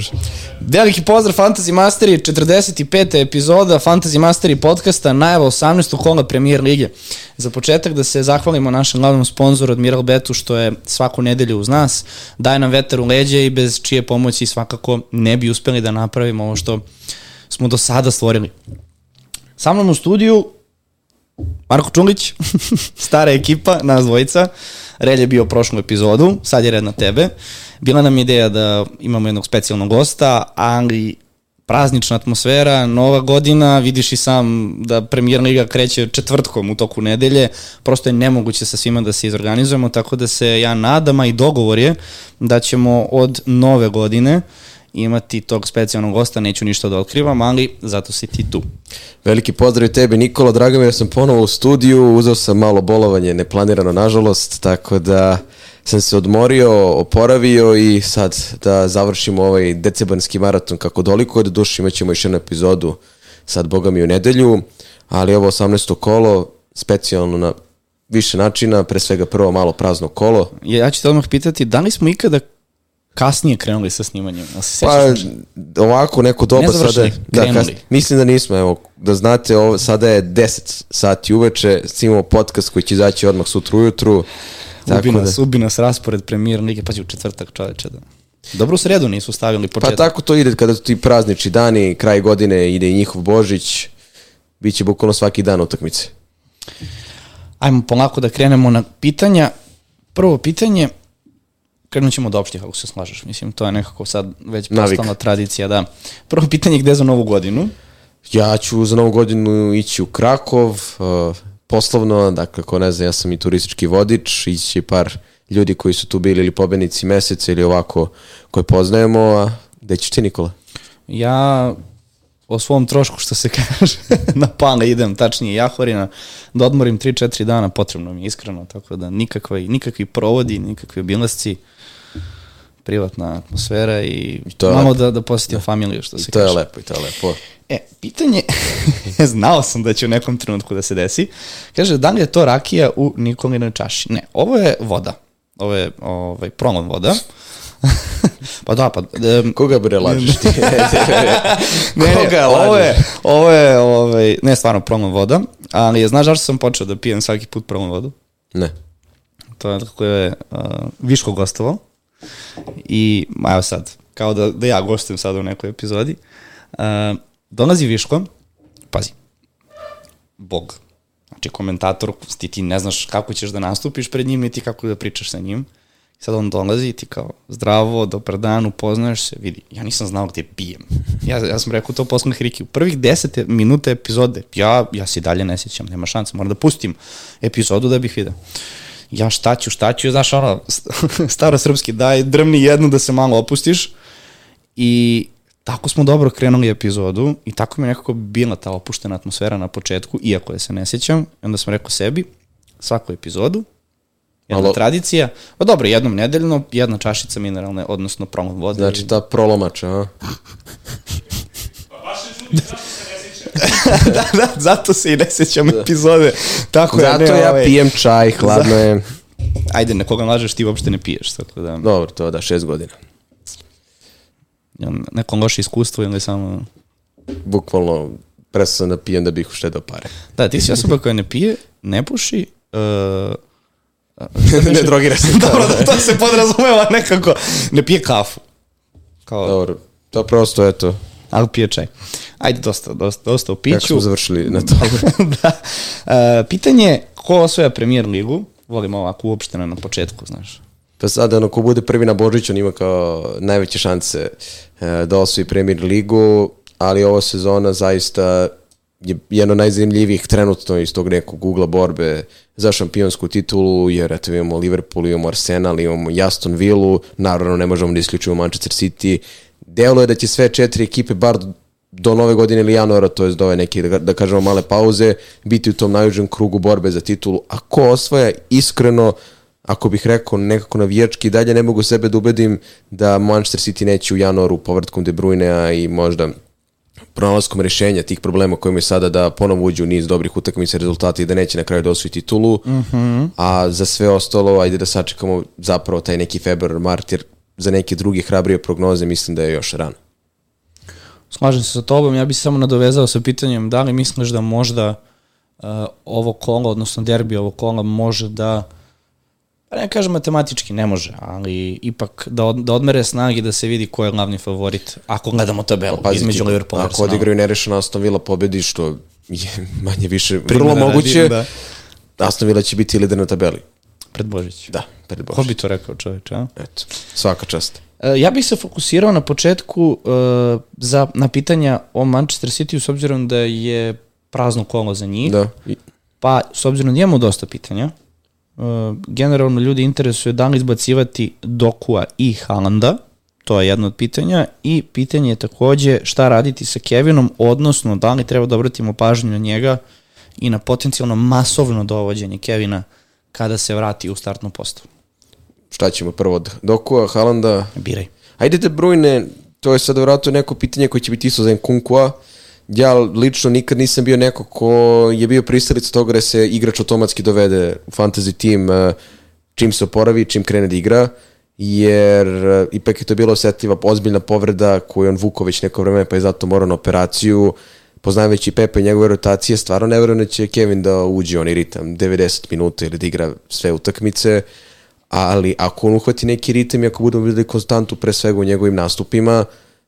može. Veliki pozdrav Fantasy Masteri, 45. epizoda Fantasy Masteri podcasta, najava 18. kola premijer lige. Za početak da se zahvalimo našem glavnom sponzoru Admiral Betu što je svaku nedelju uz nas, daje nam vetar u leđe i bez čije pomoći svakako ne bi uspeli da napravimo ovo što smo do sada stvorili. Sa mnom u studiju Marko Čungić, stara ekipa, nas dvojica. Relj je bio prošlu epizodu, sad je red na tebe. Bila nam ideja da imamo jednog specijalnog gosta, ali praznična atmosfera, nova godina, vidiš i sam da premijer liga kreće četvrtkom u toku nedelje, prosto je nemoguće sa svima da se izorganizujemo, tako da se ja nadam, a i dogovor je da ćemo od nove godine imati tog specijalnog gosta, neću ništa da otkrivam, ali zato si ti tu. Veliki pozdrav i tebi Nikola, drago mi je da sam ponovo u studiju, uzeo sam malo bolovanje, neplanirano nažalost, tako da sam se odmorio, oporavio i sad da završimo ovaj decembarski maraton kako doliko, do duše imat ćemo još jednu epizodu sad boga mi u nedelju, ali ovo 18. kolo, specijalno na više načina, pre svega prvo malo prazno kolo. Ja ću te odmah pitati, da li smo ikada kasnije krenuli sa snimanjem? Se Pa ovako neko doba Ne sada da, krenuli. mislim da nismo, evo, da znate, ovo, sada je 10 sati uveče, snimamo podcast koji će izaći odmah sutra ujutru. Ubi Tako nas, da, ubi nas raspored premijer lige, pa će u četvrtak čoveče da... Dobro u sredu nisu stavili pa početak. tako to ide kada su ti praznični dani, kraj godine, ide i njihov Božić, bit će bukvalno svaki dan utakmice. Ajmo polako da krenemo na pitanja. Prvo pitanje, krenut ćemo od opštih, ako se slažeš. Mislim, to je nekako sad već postala tradicija, da. Prvo pitanje, gde za novu godinu? Ja ću za novu godinu ići u Krakov, uh, poslovno, dakle, ko ne zna, ja sam i turistički vodič, ići će par ljudi koji su tu bili ili pobednici meseca ili ovako koje poznajemo, a gde ćeš ti Nikola? Ja o svom trošku, što se kaže, na pane idem, tačnije Jahorina, da odmorim 3-4 dana, potrebno mi je iskreno, tako da nikakvi, nikakvi provodi, nikakvi obilasci, privatna atmosfera i, to je malo da, da posjetim familiju, što se I to je kaže. lepo, i to je lepo. E, pitanje, znao sam da će u nekom trenutku da se desi, kaže, da li je to rakija u Nikolinoj čaši? Ne, ovo je voda, ovo je ovaj, prolom voda. pa da, pa... Um, Koga bre lažeš ti? ne, Koga ne, ovo je, lažeš? ovo je, ovaj, ne stvarno prolom voda, ali znaš zašto sam počeo da pijem svaki put prolom vodu? ne. To je kako je uh, Viško gostovao i evo sad, kao da, da ja gostujem sad u nekoj epizodi. Uh, dolazi Viško, pazi, bog, znači komentator, ti, ti ne znaš kako ćeš da nastupiš pred njim, niti kako da pričaš sa njim. Sad on dolazi i ti kao, zdravo, dobar dan, upoznaješ se, vidi, ja nisam znao gde pijem. Ja, ja sam rekao to posle Riki, u prvih 10 minuta epizode, ja, ja se i dalje ne sjećam, nema šanse, moram da pustim epizodu da bih video ja šta ću, šta ću, znaš, ono, staro srpski, daj, drmni jednu da se malo opustiš i tako smo dobro krenuli epizodu i tako mi je nekako bila ta opuštena atmosfera na početku, iako je se ne sjećam, i onda sam rekao sebi, svaku epizodu, jedna Malo- tradicija, pa dobro, jednom nedeljno, jedna čašica mineralne, odnosno promog vode. Znači ta prolomača, a? da, da, zato se i ne sjećam epizode. Tako ja, Zato ne, ja ovaj, pijem čaj, hladno je. Ajde, nekoga lažeš, ti uopšte ne piješ, tako da, Dobro, to da, šest godina. jel neko loše iskustvo ili samo... Bukvalno, prestao sam da pijem da bih uštedao pare. Da, ti si osoba koja ne pije, ne puši, uh, ne drogira se. Dobro, da, to se podrazumeva nekako. Ne pije kafu. Kao, Dobro, to prosto, eto, ali pije čaj. Ajde, dosta, dosta, dosta o kako piću. smo završili na tome. da. Uh, pitanje je ko osvoja premijer ligu? Volimo ovako uopšteno na početku, znaš. Pa sad, ono, ko bude prvi na Božić, on ima kao najveće šanse e, da osvoji premier ligu, ali ova sezona zaista je jedno najzanimljivijih trenutno iz tog nekog ugla borbe za šampionsku titulu, jer eto imamo Liverpool, imamo Arsenal, imamo Aston Villa, naravno ne možemo da isključimo Manchester City. Delo je da će sve četiri ekipe, bar do nove godine ili januara, to je do ove neke, da, da kažemo, male pauze, biti u tom najužem krugu borbe za titulu. A ko osvaja, iskreno, ako bih rekao nekako navijački, dalje ne mogu sebe da ubedim da Manchester City neće u januaru povratkom De Bruynea i možda pronalaskom rešenja tih problema koji imaju sada da ponovo uđu u niz dobrih utakmica rezultata i da neće na kraju da osvoji titulu, a za sve ostalo ajde da sačekamo zapravo taj neki februar, mart, jer za neke druge hrabrije prognoze mislim da je još rano. Slažem se sa tobom, ja bih samo nadovezao sa pitanjem da li misliš da možda uh, ovo kola, odnosno derbi ovo kola može da pa ne kažem matematički, ne može, ali ipak da, od, da odmere snagi da se vidi ko je glavni favorit, ako gledamo tabelu pa, između Liverpoola Ako odigraju nerešeno Aston Villa pobedi, što je manje više vrlo moguće, da. Aston Villa će biti lider na tabeli. Pred Božić. Da, pred Božić. Ko bi to rekao čoveče, a? Eto, svaka čast. E, ja bih se fokusirao na početku uh, za, na pitanja o Manchester City s obzirom da je prazno kolo za njih. Da. Pa, s obzirom da imamo dosta pitanja, uh, generalno ljudi interesuje da li izbacivati Dokua i Haalanda, to je jedno od pitanja, i pitanje je takođe šta raditi sa Kevinom, odnosno da li treba da obratimo pažnju na njega i na potencijalno masovno dovođenje Kevina kada se vrati u startnu postavu. Šta ćemo prvo od Dokua, Haalanda? Biraj. Ajde da brojne, to je sad vratno neko pitanje koje će biti isto za Nkunkua. Ja lično nikad nisam bio neko ko je bio pristalic toga da se igrač automatski dovede u fantasy tim eh, čim se oporavi, čim krene da igra, jer eh, ipak je to bilo osetljiva, ozbiljna povreda koju on vuko već neko vreme, pa je zato morao na operaciju poznavajući Pepe i njegove rotacije, stvarno ne verujem da će Kevin da uđe onaj ritam 90 minuta ili da igra sve utakmice, ali ako on uhvati neki ritam i ako budemo videli konstantu pre svega u njegovim nastupima,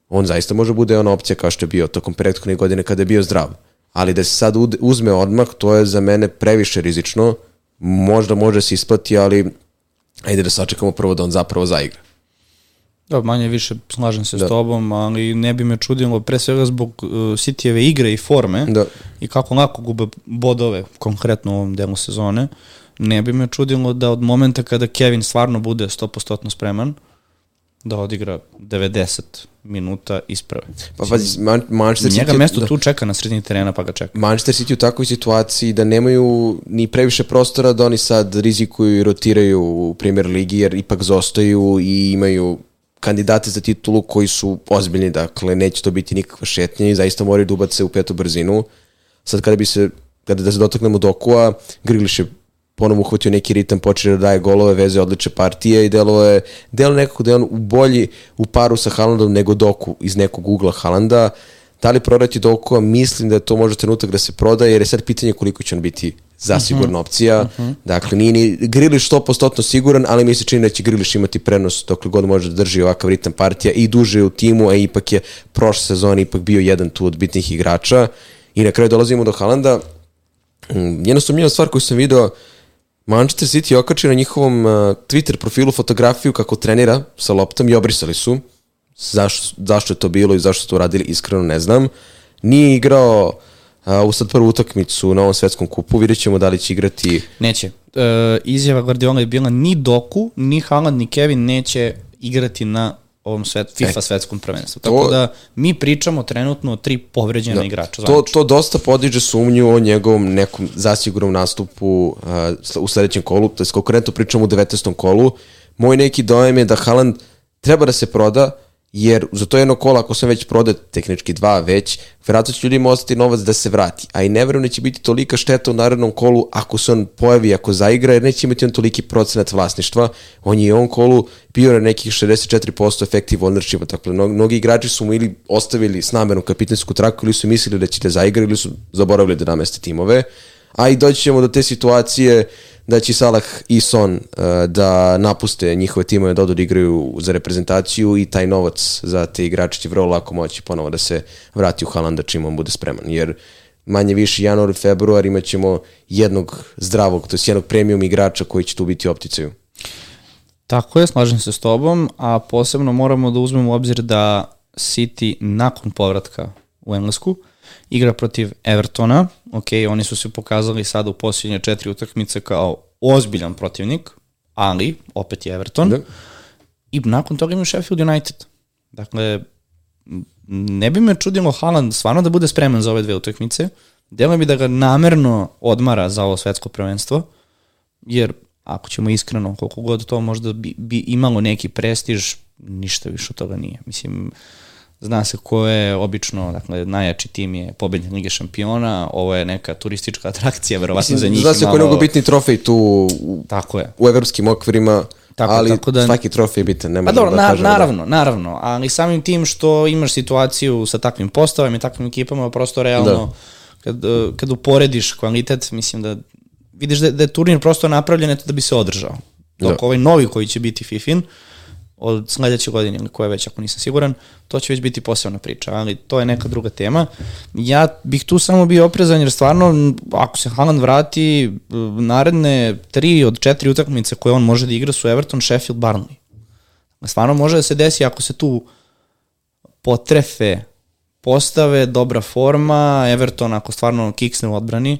on zaista može bude ona opcija kao što je bio tokom prethodne godine kada je bio zdrav. Ali da se sad uzme odmah, to je za mene previše rizično, možda može se isplati, ali ajde da sačekamo prvo da on zapravo zaigra. Da, manje više slažem se da. s tobom, ali ne bi me čudilo pre svega zbog uh, Cityjeve igre i forme da. i kako lako gube bodove, konkretno u ovom delu sezone, ne bi me čudilo da od momenta kada Kevin stvarno bude 100% spreman, da odigra 90 minuta isprave. Pa pazi, Man Manchester City... Njega mesto da, tu čeka na sredini terena pa ga čeka. Manchester City u takvoj situaciji da nemaju ni previše prostora da oni sad rizikuju i rotiraju u Premier Ligi jer ipak zostaju i imaju kandidate za titulu koji su ozbiljni, dakle neće to biti nikakva šetnja i zaista moraju da ubace u petu brzinu. Sad kada bi se, kada da se dotaknemo Dokua, Griliš je ponovno uhvatio neki ritam, počeo da daje golove, veze odliče partije i delo je, delo nekako da je on u bolji u paru sa Haalandom nego Doku iz nekog ugla Haalanda. Da li prodati Dokua? Mislim da je to možda trenutak da se proda, jer je sad pitanje koliko će on biti zasigurna uh -huh. opcija. Uh -huh. Dakle, nije ni Griliš 100% siguran, ali mi se čini da će Griliš imati prenos dokle god može da drži ovakav ritam partija i duže u timu, a ipak je prošle sezone ipak bio jedan tu od bitnih igrača. I na kraju dolazimo do Halanda. Mm, jedna sumnjiva stvar koju sam video, Manchester City okačio na njihovom uh, Twitter profilu fotografiju kako trenira sa loptom i obrisali su. Zašto, zašto je to bilo i zašto su to radili, iskreno ne znam. Nije igrao uh, a, u sad prvu utakmicu na ovom svetskom kupu, vidjet ćemo da li će igrati... Neće. E, izjava Guardiola je bila ni Doku, ni Haaland, ni Kevin neće igrati na ovom svet, FIFA e, svetskom prvenstvu. Tako to, da mi pričamo trenutno o tri povređena da, igrača. To, to dosta podiže sumnju o njegovom nekom zasigurnom nastupu uh, u sledećem kolu, to je konkretno pričamo u 19. kolu. Moj neki dojem je da Haaland treba da se proda, jer za to jedno kola, ako sam već prodao tehnički dva već, vjerojatno će ljudima ostati novac da se vrati. A i ne verujem da će biti tolika šteta u narednom kolu ako se on pojavi, ako zaigra, jer neće imati on toliki procenat vlasništva. On je i on kolu bio na nekih 64% efektiv ownershipa. Dakle, mnogi igrači su mu ili ostavili s namernom kapitansku traku ili su mislili da će da zaigra ili su zaboravili da nameste timove. A i doći ćemo do te situacije da će Salah i Son uh, da napuste njihove timove da odu da igraju za reprezentaciju i taj novac za te igrače će vrlo lako moći ponovo da se vrati u Halanda čim on bude spreman. Jer manje više januar i februar imat ćemo jednog zdravog, to je jednog premium igrača koji će tu biti opticaju. Tako je, slažem se s tobom, a posebno moramo da uzmemo u obzir da City nakon povratka u Englesku uh, igra protiv Evertona, ok, oni su se pokazali sada u posljednje četiri utakmice kao ozbiljan protivnik, ali opet je Everton. Da. I nakon toga imaju Sheffield United. Dakle, ne bi me čudilo Haaland stvarno da bude spreman za ove dve utakmice. Delo bi da ga namerno odmara za ovo svetsko prvenstvo, jer ako ćemo iskreno, koliko god to možda bi, bi imalo neki prestiž, ništa više od toga nije. Mislim, uh, Zna se ko je obično, dakle, najjači tim je pobednik Lige šampiona, ovo je neka turistička atrakcija, verovatno za njih. Zna se ko je mnogo bitni trofej tu Tako je. u evropskim okvirima, Tako, ali tako da... svaki trofej je bitan, ne Pa dobro, da na, kažemo. da- naravno, naravno, ali samim tim što imaš situaciju sa takvim postavama i takvim ekipama, prosto realno, Da. kad, eh, kad uporediš kvalitet, mislim da vidiš da, da je turnir prosto napravljen eto da bi se održao. Dok Da. ovaj novi koji će biti Fifin, od sledeće godine ili koje već ako nisam siguran, to će već biti posebna priča, ali to je neka druga tema. Ja bih tu samo bio oprezan jer stvarno ako se Haaland vrati m, naredne tri od četiri utakmice koje on može da igra su Everton, Sheffield, Burnley. Stvarno može da se desi ako se tu potrefe postave, dobra forma, Everton ako stvarno kiksne u odbrani,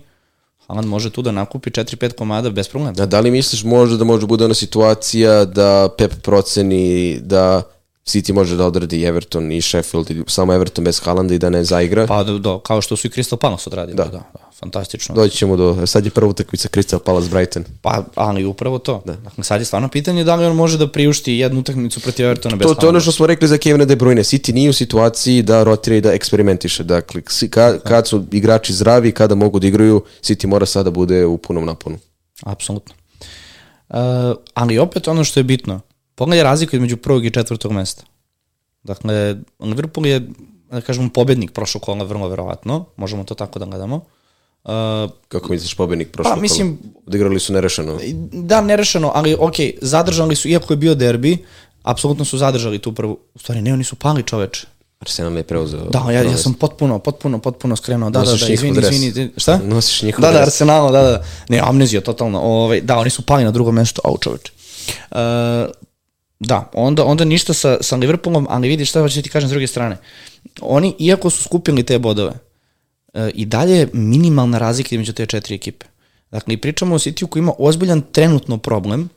Haaland može tu da nakupi 4-5 komada bez problema. Da, da li misliš možda da može bude ona situacija da Pep proceni da City može da odradi Everton i Sheffield i samo Everton bez Haalanda i da ne zaigra? Pa do, do, kao što su i Crystal Palace odradili. Da. Da, da, da fantastično. Doći ćemo do, sad je prva utakmica Crystal Palace Brighton. Pa, ali upravo to. Da. Dakle, sad je stvarno pitanje da li on može da priušti jednu utakmicu protiv Evertona bez To, to je ono što smo rekli za Kevina De Bruyne. City nije u situaciji da rotira i da eksperimentiše. Dakle, ka, kad su igrači zdravi kada mogu da igraju, City mora sada bude u punom naponu. Apsolutno. Uh, ali opet ono što je bitno, pogledaj razliku između prvog i četvrtog mesta. Dakle, Liverpool je, da kažemo, pobednik prošlog kola, vrlo verovatno, možemo to tako da gledamo. Uh, Kako misliš pobednik prošlog Pa, mislim- kola? Odigrali su nerešeno. da, nerešeno, ali ok, zadržali su, iako je bio derbi, apsolutno su zadržali tu prvu, u stvari ne, oni su pali čoveče. Arsenal je preuzeo. Da, ja, ja sam potpuno, potpuno, potpuno skrenuo. Da, da, Nosiš da, njihov izvini, dres. izvini. Šta? Nosiš njihov Da, da, dres. Arsenal, da, da. Ne, amnezija totalno. Ovaj, da, oni su pali na drugo mesto, au čoveče. Uh, da, onda, onda ništa sa, sa Liverpoolom, ali vidi šta hoću da ti kažem s druge strane. Oni, iako su skupili te bodove, uh, i dalje je minimalna razlika između te četiri ekipe. Dakle, pričamo o City-u koji ima ozbiljan trenutno problem,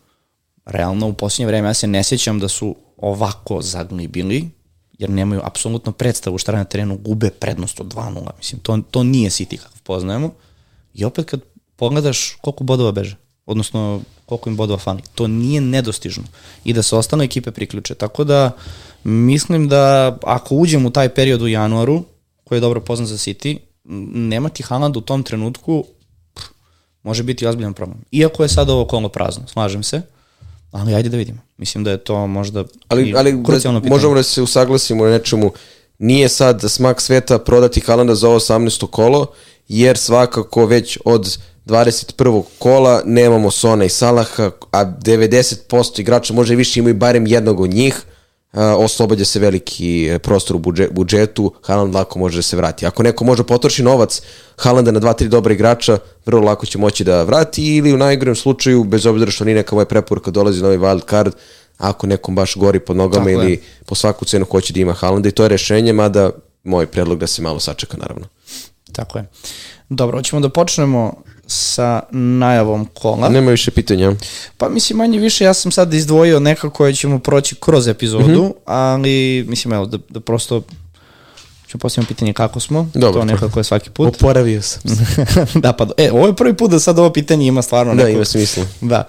realno u posljednje vreme ja se ne sjećam da su ovako zaglibili, jer nemaju apsolutno predstavu šta na terenu, gube prednost od 2-0. Mislim, to, to nije City kakav poznajemo. I opet kad pogledaš koliko bodova beže, odnosno koliko im bodova fali, to nije nedostižno. I da se ostale ekipe priključe. Tako da mislim da ako uđem u taj period u januaru, koji je dobro poznat za City, m, nemati Haaland u tom trenutku pff, može biti ozbiljan problem. Iako je sad ovo kolo prazno, slažem se, ali ajde da vidimo. Mislim da je to možda Ali, ali krucijalno da, pitanje. možemo da se usaglasimo na nečemu. Nije sad smak sveta prodati Haalanda za ovo 18. kolo, jer svakako već od 21. kola nemamo Sona i Salaha, a 90% igrača može i više imaju barem jednog od njih, oslobađa se veliki e, prostor u budže- budžetu, Haaland lako može da se vrati. Ako neko može potroši novac Haalanda na dva, tri dobra igrača, vrlo lako će moći da vrati ili u najgorem slučaju, bez obzira što nije neka moja preporuka, dolazi novi wild card, ako nekom baš gori pod nogama Tako je. ili po svaku cenu hoće da ima Haalanda i to je rešenje, mada moj predlog da se malo sačeka naravno. Tako je. Dobro, hoćemo da počnemo sa najavom kola. Nema više pitanja. Pa mislim manje više ja sam sad izdvojio neka koje ćemo proći kroz epizodu, mm -hmm. ali mislim evo da, da prosto ću postaviti pitanje kako smo, Dobro. to nekako je svaki put. Oporavio sam se. da pa, e, ovo je prvi put da sad ovo pitanje ima stvarno da, neko... ima smisla. Da.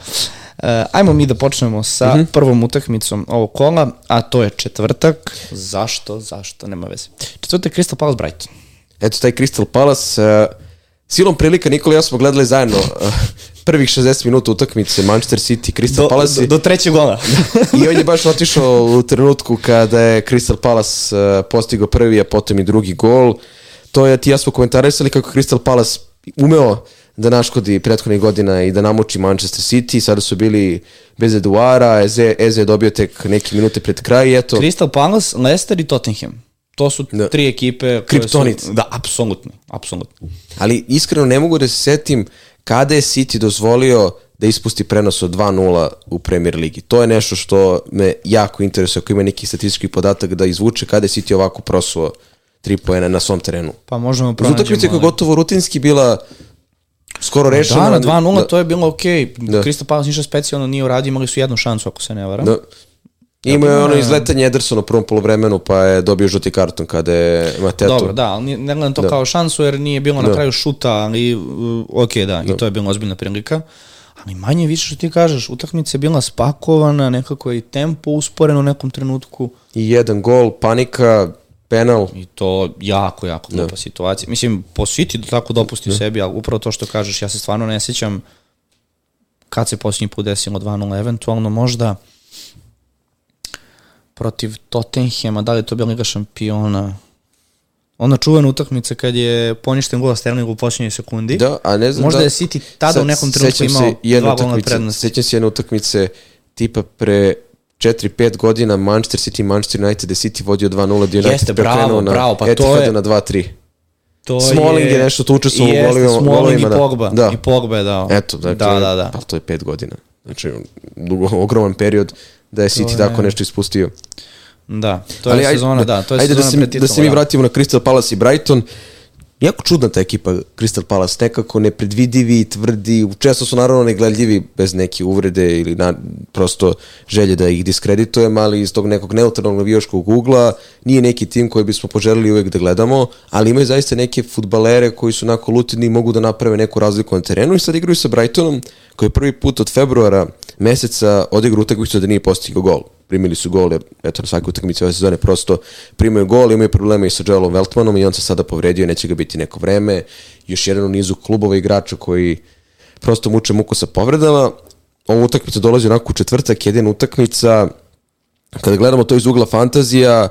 E, ajmo mi da počnemo sa Mhm. prvom utakmicom ovog kola, a to je četvrtak. Zašto? Zašto? Nema veze. Četvrtak Crystal Palace Brighton. Eto, taj Crystal Palace, uh, silom prilika Nikola i ja smo gledali zajedno uh, prvih 60 minuta utakmice Manchester City, Crystal Do, Palace do, do trećeg gola. i on je baš otišao u trenutku kada je Crystal Palace uh, postigao prvi, a potom i drugi gol. To je, ti ja smo komentarisali kako Crystal Palace umeo da naškodi prethodnih godina i da namuči Manchester City, sada su bili bez Eduara, Eze, Eze je dobio tek neke minute pred kraj i eto, Crystal Palace, Leicester i Tottenham. To su Da. tri ekipe koje Kriptonit. su... Da, apsolutno, apsolutno. Ali iskreno ne mogu da se setim kada je City dozvolio da ispusti prenos od 2-0 u Premier Ligi. To je nešto što me jako interesuje ako ima neki statistički podatak da izvuče kada je City ovako prosuo tri poena na svom terenu. Pa možemo pronađemo... utakmice koja je gotovo rutinski bila skoro Da, rešena. na 2-0 Da, to je bilo okej. Da. Crystal Palace ništa specijalno nije uradio, imali su jednu šansu ako se ne varam. da. Ima je ono izletanje Ederson u prvom polovremenu pa je dobio žuti karton kada je Mateto. Dobro, da, ali ne gledam to Da. kao šansu jer nije bilo na Da. kraju šuta, ali ok, da, i to je bila ozbiljna prilika. Ali manje više što ti kažeš, utakmica je bila spakovana, nekako je i tempo usporen u nekom trenutku I jedan gol, panika, penal. i to jako, jako glupa situacija. Mislim, po City da tako dopusti sebi, ali upravo to što kažeš, ja se stvarno ne sjećam kad se posljednji put desilo 2-0, eventualno možda protiv Tottenhema, da li je to bila Liga šampiona, Ona čuvena utakmica kad je poništen gol Sterling u posljednjoj sekundi. Da, a ne znam Možda da, je City tada u nekom trenutku imao dva golna prednosti. Sećam se jedne utakmice tipa pre 4-5 godina Manchester City, Manchester United, City vodio 2-0, gdje United Jeste, bravo, na bravo, pa to Etihadu je- na 2-3. To Smalling je nešto tu učestvovao u golima- Smalling golovima, i da. Pogba. Da. I Pogba je dao. Eto, dakle, da, da, da. pa to je 5 godina. Znači, dugo, ogroman period da je City je- tako nešto ispustio. Da, to je sezona, da, to je ajde sezona da se, da se mi da. vratimo na Crystal Palace i Brighton. Jako čudna ta ekipa Crystal Palace, nekako nepredvidivi, tvrdi, često su naravno negledljivi bez neke uvrede ili na, prosto želje da ih diskreditujem, ali iz tog nekog neutralnog navijaškog ugla nije neki tim koji bismo poželili uvek da gledamo, ali imaju zaista neke futbalere koji su onako lutini i mogu da naprave neku razliku na terenu i sad igraju sa Brightonom koji je prvi put od februara meseca odigra utakmicu da nije postigao gol. Primili su gol, eto na svakoj utakmici ove sezone prosto primaju gol, imaju probleme i sa Joelom Veltmanom i on se sada povredio i neće ga biti neko vreme. Još jedan u nizu klubova igrača koji prosto muče muku sa povredama. Ova utakmica dolazi onako u četvrtak, jedina utakmica. Kada gledamo to iz ugla fantazija,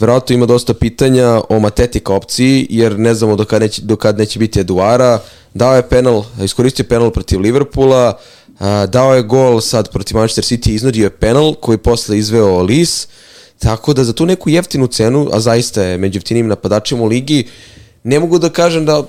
verovatno ima dosta pitanja o Mateti kao opciji, jer ne znamo do kad neće, do kad neće biti Eduara. Dao je penal, iskoristio penal protiv Liverpoola, a, dao je gol sad protiv Manchester City, iznudio je penal koji posle izveo Lis, tako da za tu neku jeftinu cenu, a zaista je među jeftinim napadačima u ligi, ne mogu da kažem da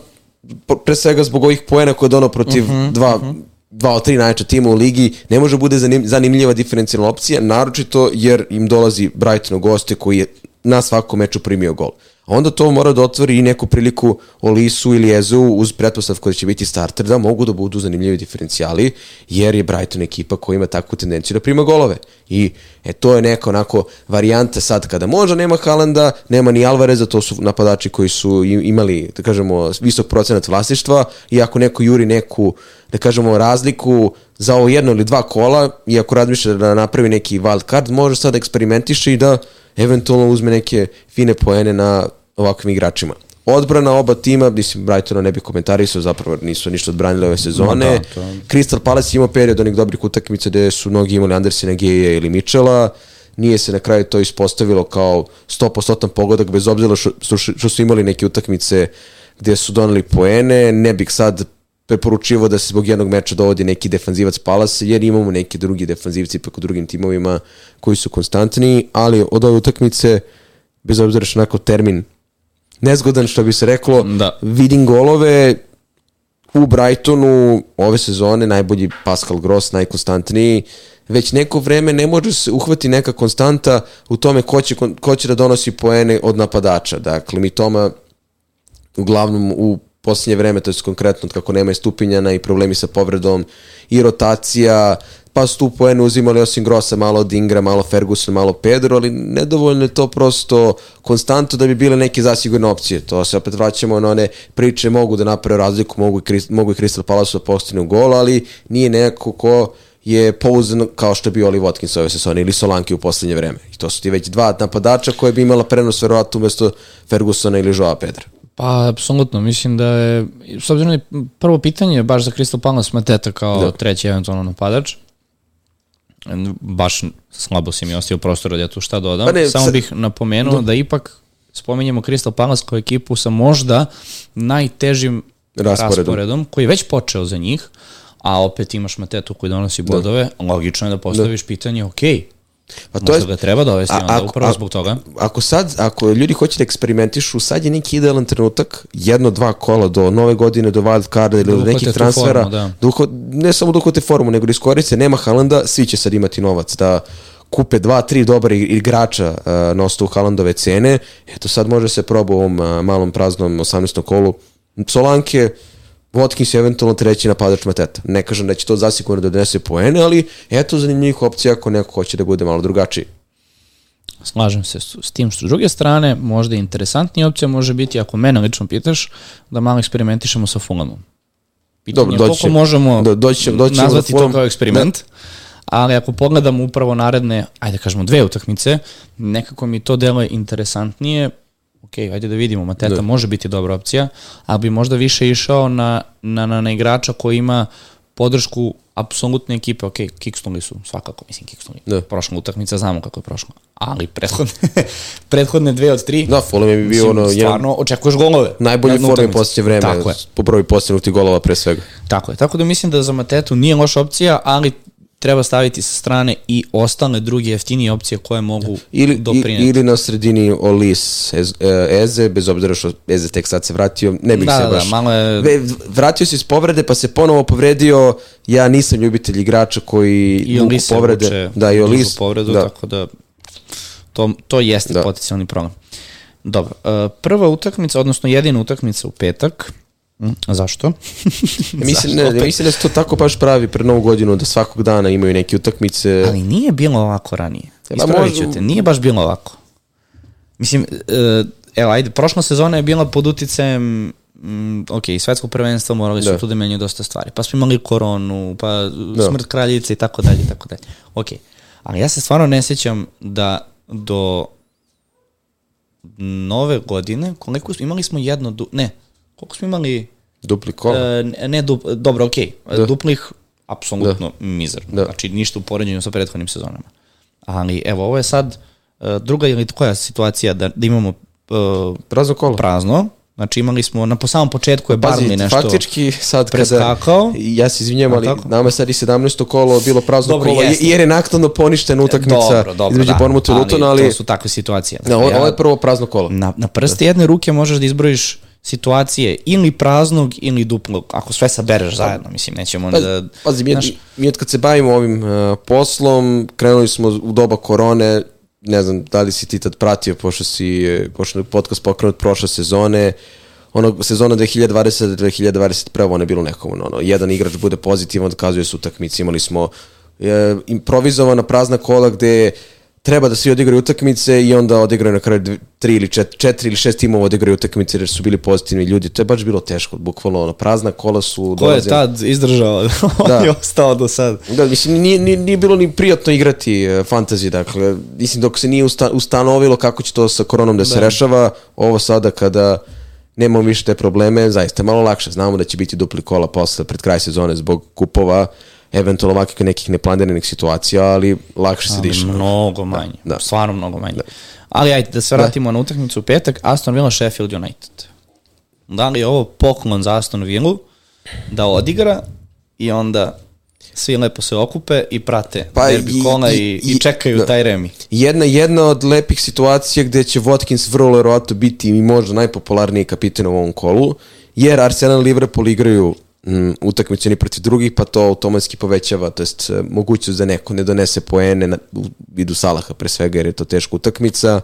pre svega zbog ovih poena koje je donao protiv uh -huh, dva, uh -huh. dva od tri najjača tima u ligi, ne može bude zanim, zanimljiva diferencijalna opcija, naročito jer im dolazi Brighton u goste koji je na svakom meču primio gol. A onda to mora da otvori i neku priliku Olisu ili Ezu uz pretpostavku da će biti starter, da mogu da budu zanimljivi diferencijali, jer je Brighton ekipa koja ima takvu tendenciju da prima golove. I e, to je neka onako varijanta sad kada možda nema Halanda, nema ni Alvareza, to su napadači koji su imali, da kažemo, visok procenat vlasništva i ako neko juri neku, da kažemo, razliku za ovo jedno ili dva kola i ako razmišlja da napravi neki wild card, može sad da eksperimentiše i da eventualno uzme neke fine poene na ovakvim igračima. Odbrana oba tima, mislim, Brightona ne bi komentarisao, zapravo nisu ništa odbranili ove sezone. Ma da, to- Crystal Palace imao period onih dobrih utakmica gde su mnogi imali Andersena, Geja ili Michela. Nije se na kraju to ispostavilo kao 100% pogodak, bez obzira što, što, što su imali neke utakmice gde su doneli poene. Ne bih sad preporučivo da se zbog jednog meča dovodi neki defanzivac Palase, jer imamo neki drugi defanzivci preko drugim timovima koji su konstantni, ali od ove utakmice, bez obzira što onako termin nezgodan što bi se reklo, Da. vidim golove u Brightonu ove sezone najbolji Pascal Gross, najkonstantniji. Već neko vreme ne može se uhvati neka konstanta u tome ko će, ko će da donosi poene od napadača. Dakle, mi Toma uglavnom u posljednje vreme, to je konkretno kako nema i stupinjana i problemi sa povredom i rotacija, pa su tu poene uzimali osim Grossa, malo od Ingra, malo Ferguson, malo Pedro, ali nedovoljno je to prosto konstanto da bi bile neke zasigurne opcije. To se opet vraćamo na one priče, mogu da naprave razliku, mogu i, Crist- mogu i Crystal Palace da postinu gol, ali nije neko ko je pouzdan kao što je bio Oli Watkins ove sezone ili Solanke u poslednje vreme. I to su ti već dva napadača koje bi imala prenos verovatno umesto Fergusona ili Joao Pedra. Pa, apsolutno, mislim da je, s obzirom da je prvo pitanje baš za Crystal Palace Mateta kao Da. treći eventualno napadač, baš slabo si mi ostavio prostora da ja tu šta dodam. Pa ne, Samo sad- bih napomenuo da ipak spominjemo Crystal Palace kao ekipu sa možda najtežim Rasporedom. rasporedom, koji je već počeo za njih, a opet imaš Matetu koji donosi bodove, logično je da postaviš pitanje, ok, Pa to možda je, ga treba dovesti A- onda ako- upravo zbog toga. ako sad, ako ljudi hoće da eksperimentišu, sad je neki idealan trenutak, jedno, dva kola do nove godine, do wild carda ili do uhvate nekih transfera, formu, da. da uho- ne samo da uhvate formu, nego da iskoriste, nema Halanda, svi će sad imati novac da kupe dva, tri dobra igrača uh, na osnovu Haalandove cene. Eto sad može se proba u ovom uh, malom praznom 18. kolu. Solanke, Watkins je eventualno treći napadač Mateta. Ne kažem da će to zasigurno da donese poene, ali eto zanimljivih opcija ako neko hoće da bude malo drugačiji. Slažem se s, tim što s druge strane, možda interesantnija opcija može biti, ako mene lično pitaš, da malo eksperimentišemo sa Fulhamom. Pitanje Dobro, je doći koliko možemo do- doći doći nazvati to kao eksperiment, ali ako pogledamo upravo naredne, ajde kažemo dve utakmice, nekako mi to deluje interesantnije, ok, ajde da vidimo, Mateta Da. može biti dobra opcija, ali bi možda više išao na, na, na, na igrača koji ima podršku apsolutne ekipe, ok, kiksnuli su, svakako, mislim, kiksnuli. Da. Prošla utakmica, znamo kako je prošla. Ali prethodne, prethodne dve od tri, Da, Fulham je bio mislim, ono, jedan stvarno, očekuješ golove. najbolji u utakmici. posljednje vreme, Tako je. po broju postignutih golova pre svega. Tako je, tako da mislim da za Matetu nije loša opcija, ali treba staviti sa strane i ostale druge jeftinije opcije koje mogu Ili, i, doprineti. ili na sredini Olis Ez, e, Eze, bez obzira što Eze tek sad se vratio, ne bih Da, se da, baš... malo je- vratio se iz povrede, pa se ponovo povredio. Ja nisam ljubitelj igrača koji I vuku Olis se povrede. vuče Da, i Olis. povredu, da. tako da to, to jeste Da. potencijalni problem. Dobro, uh, prva utakmica, odnosno jedina utakmica u petak, zašto? Mislim, ne, opet? mislim da se to tako baš pravi pred novu godinu, da svakog dana imaju neke utakmice. Ali nije bilo ovako ranije. Pa Ispravit ću te, nije baš bilo ovako. Mislim, e, evo, ajde, prošla sezona je bila pod uticajem mm, ok, svetsko prvenstvo morali su Da. tu da menjaju dosta stvari. Pa smo imali koronu, pa smrt kraljice i tako dalje, i tako dalje. Ok, ali ja se stvarno ne sjećam da do nove godine, koliko smo, imali smo jedno, ne, koliko smo imali, Dupli kola. e, ne, dup, dobro, ok, duplih, apsolutno mizar. Da. Znači, ništa u poređenju sa prethodnim sezonama. Ali, evo, ovo je sad e, druga ili koja situacija da, da imamo e, Prazno kolo. prazno. Znači, imali smo, na po samom početku je Barnley nešto... faktički sad kada, preskakao. ja se izvinjam, ali tako? nama je sad i 17. kolo bilo prazno Dobro, kolo, jeste. jer je naknadno poništena utakmica dobro, dobro, između da, Bournemouth i Lutona, ali, to su takve situacije. ovo, Ja- ovo je prvo prazno kolo. na, na prste jedne ruke možeš da izbrojiš situacije ili praznog ili duplog, ako sve sabereš zajedno, mislim, nećemo Pa, da... pazi, mi, znaš, mi od kad se bavimo ovim uh, poslom, krenuli smo u doba korone, ne znam da li si ti tad pratio, pošto si, eh, pošto je podcast pokrenut prošle sezone, ono, sezona 2020-2021, ono je bilo nekom, ono, jedan igrač bude pozitivan, dokazuje se utakmici, imali smo e, improvizovana prazna kola gde treba da svi odigraju utakmice i onda odigraju na kraju tri ili čet, četiri ili šest timova odigraju utakmice jer su bili pozitivni ljudi. To je baš bilo teško, bukvalno ono, prazna kola su ko je dolazili- tad izdržao? On Da. je ostao do sad. Da, mislim, nije, nije, nije bilo ni prijatno igrati e, fantasy, dakle, mislim, dok se nije usta, ustanovilo kako će to sa koronom da se rešava, ovo sada kada nemamo više te probleme, zaista je malo lakše. Znamo da će biti dupli kola posle pred kraj sezone zbog kupova, eventualno ovakvih nekih neplaniranih situacija, ali lakše se diše. mnogo manje. da. Stvarno mnogo manje. Ali ajde, da se vratimo na utakmicu u petak. Aston Villa Sheffield United. Da li je ovo poklon za Aston Villa da odigra i onda svi lepo se okupe i prate Pa derbi i- kola i, i- i, čekaju da. taj remi. Jedna, jedna od lepih situacija gde će Watkins vrlo verovatno biti i možda najpopularniji kapitan u ovom kolu, jer Arsenal i Liverpool igraju utakmicu ni protiv drugih, pa to automatski povećava, to jest e, mogućnost da neko ne donese poene na, u vidu Salaha pre svega, jer je to teška utakmica.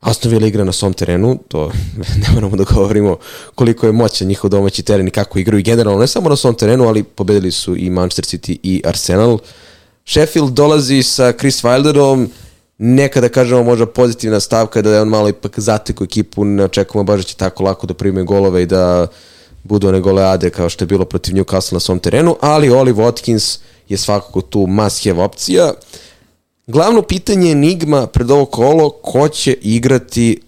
Aston Villa igra na svom terenu, to ne moramo da govorimo koliko je moćan njihov domaći teren i kako igraju generalno, ne samo na svom terenu, ali pobedili su i Manchester City i Arsenal. Sheffield dolazi sa Chris Wilderom, neka da kažemo možda pozitivna stavka da je on malo ipak zateko ekipu, ne očekujemo baš da će tako lako da prime golove i da budu one goleade kao što je bilo protiv Newcastle na svom terenu, ali Oli Watkins je svakako tu must have opcija. Glavno pitanje je enigma pred ovo kolo, ko će igrati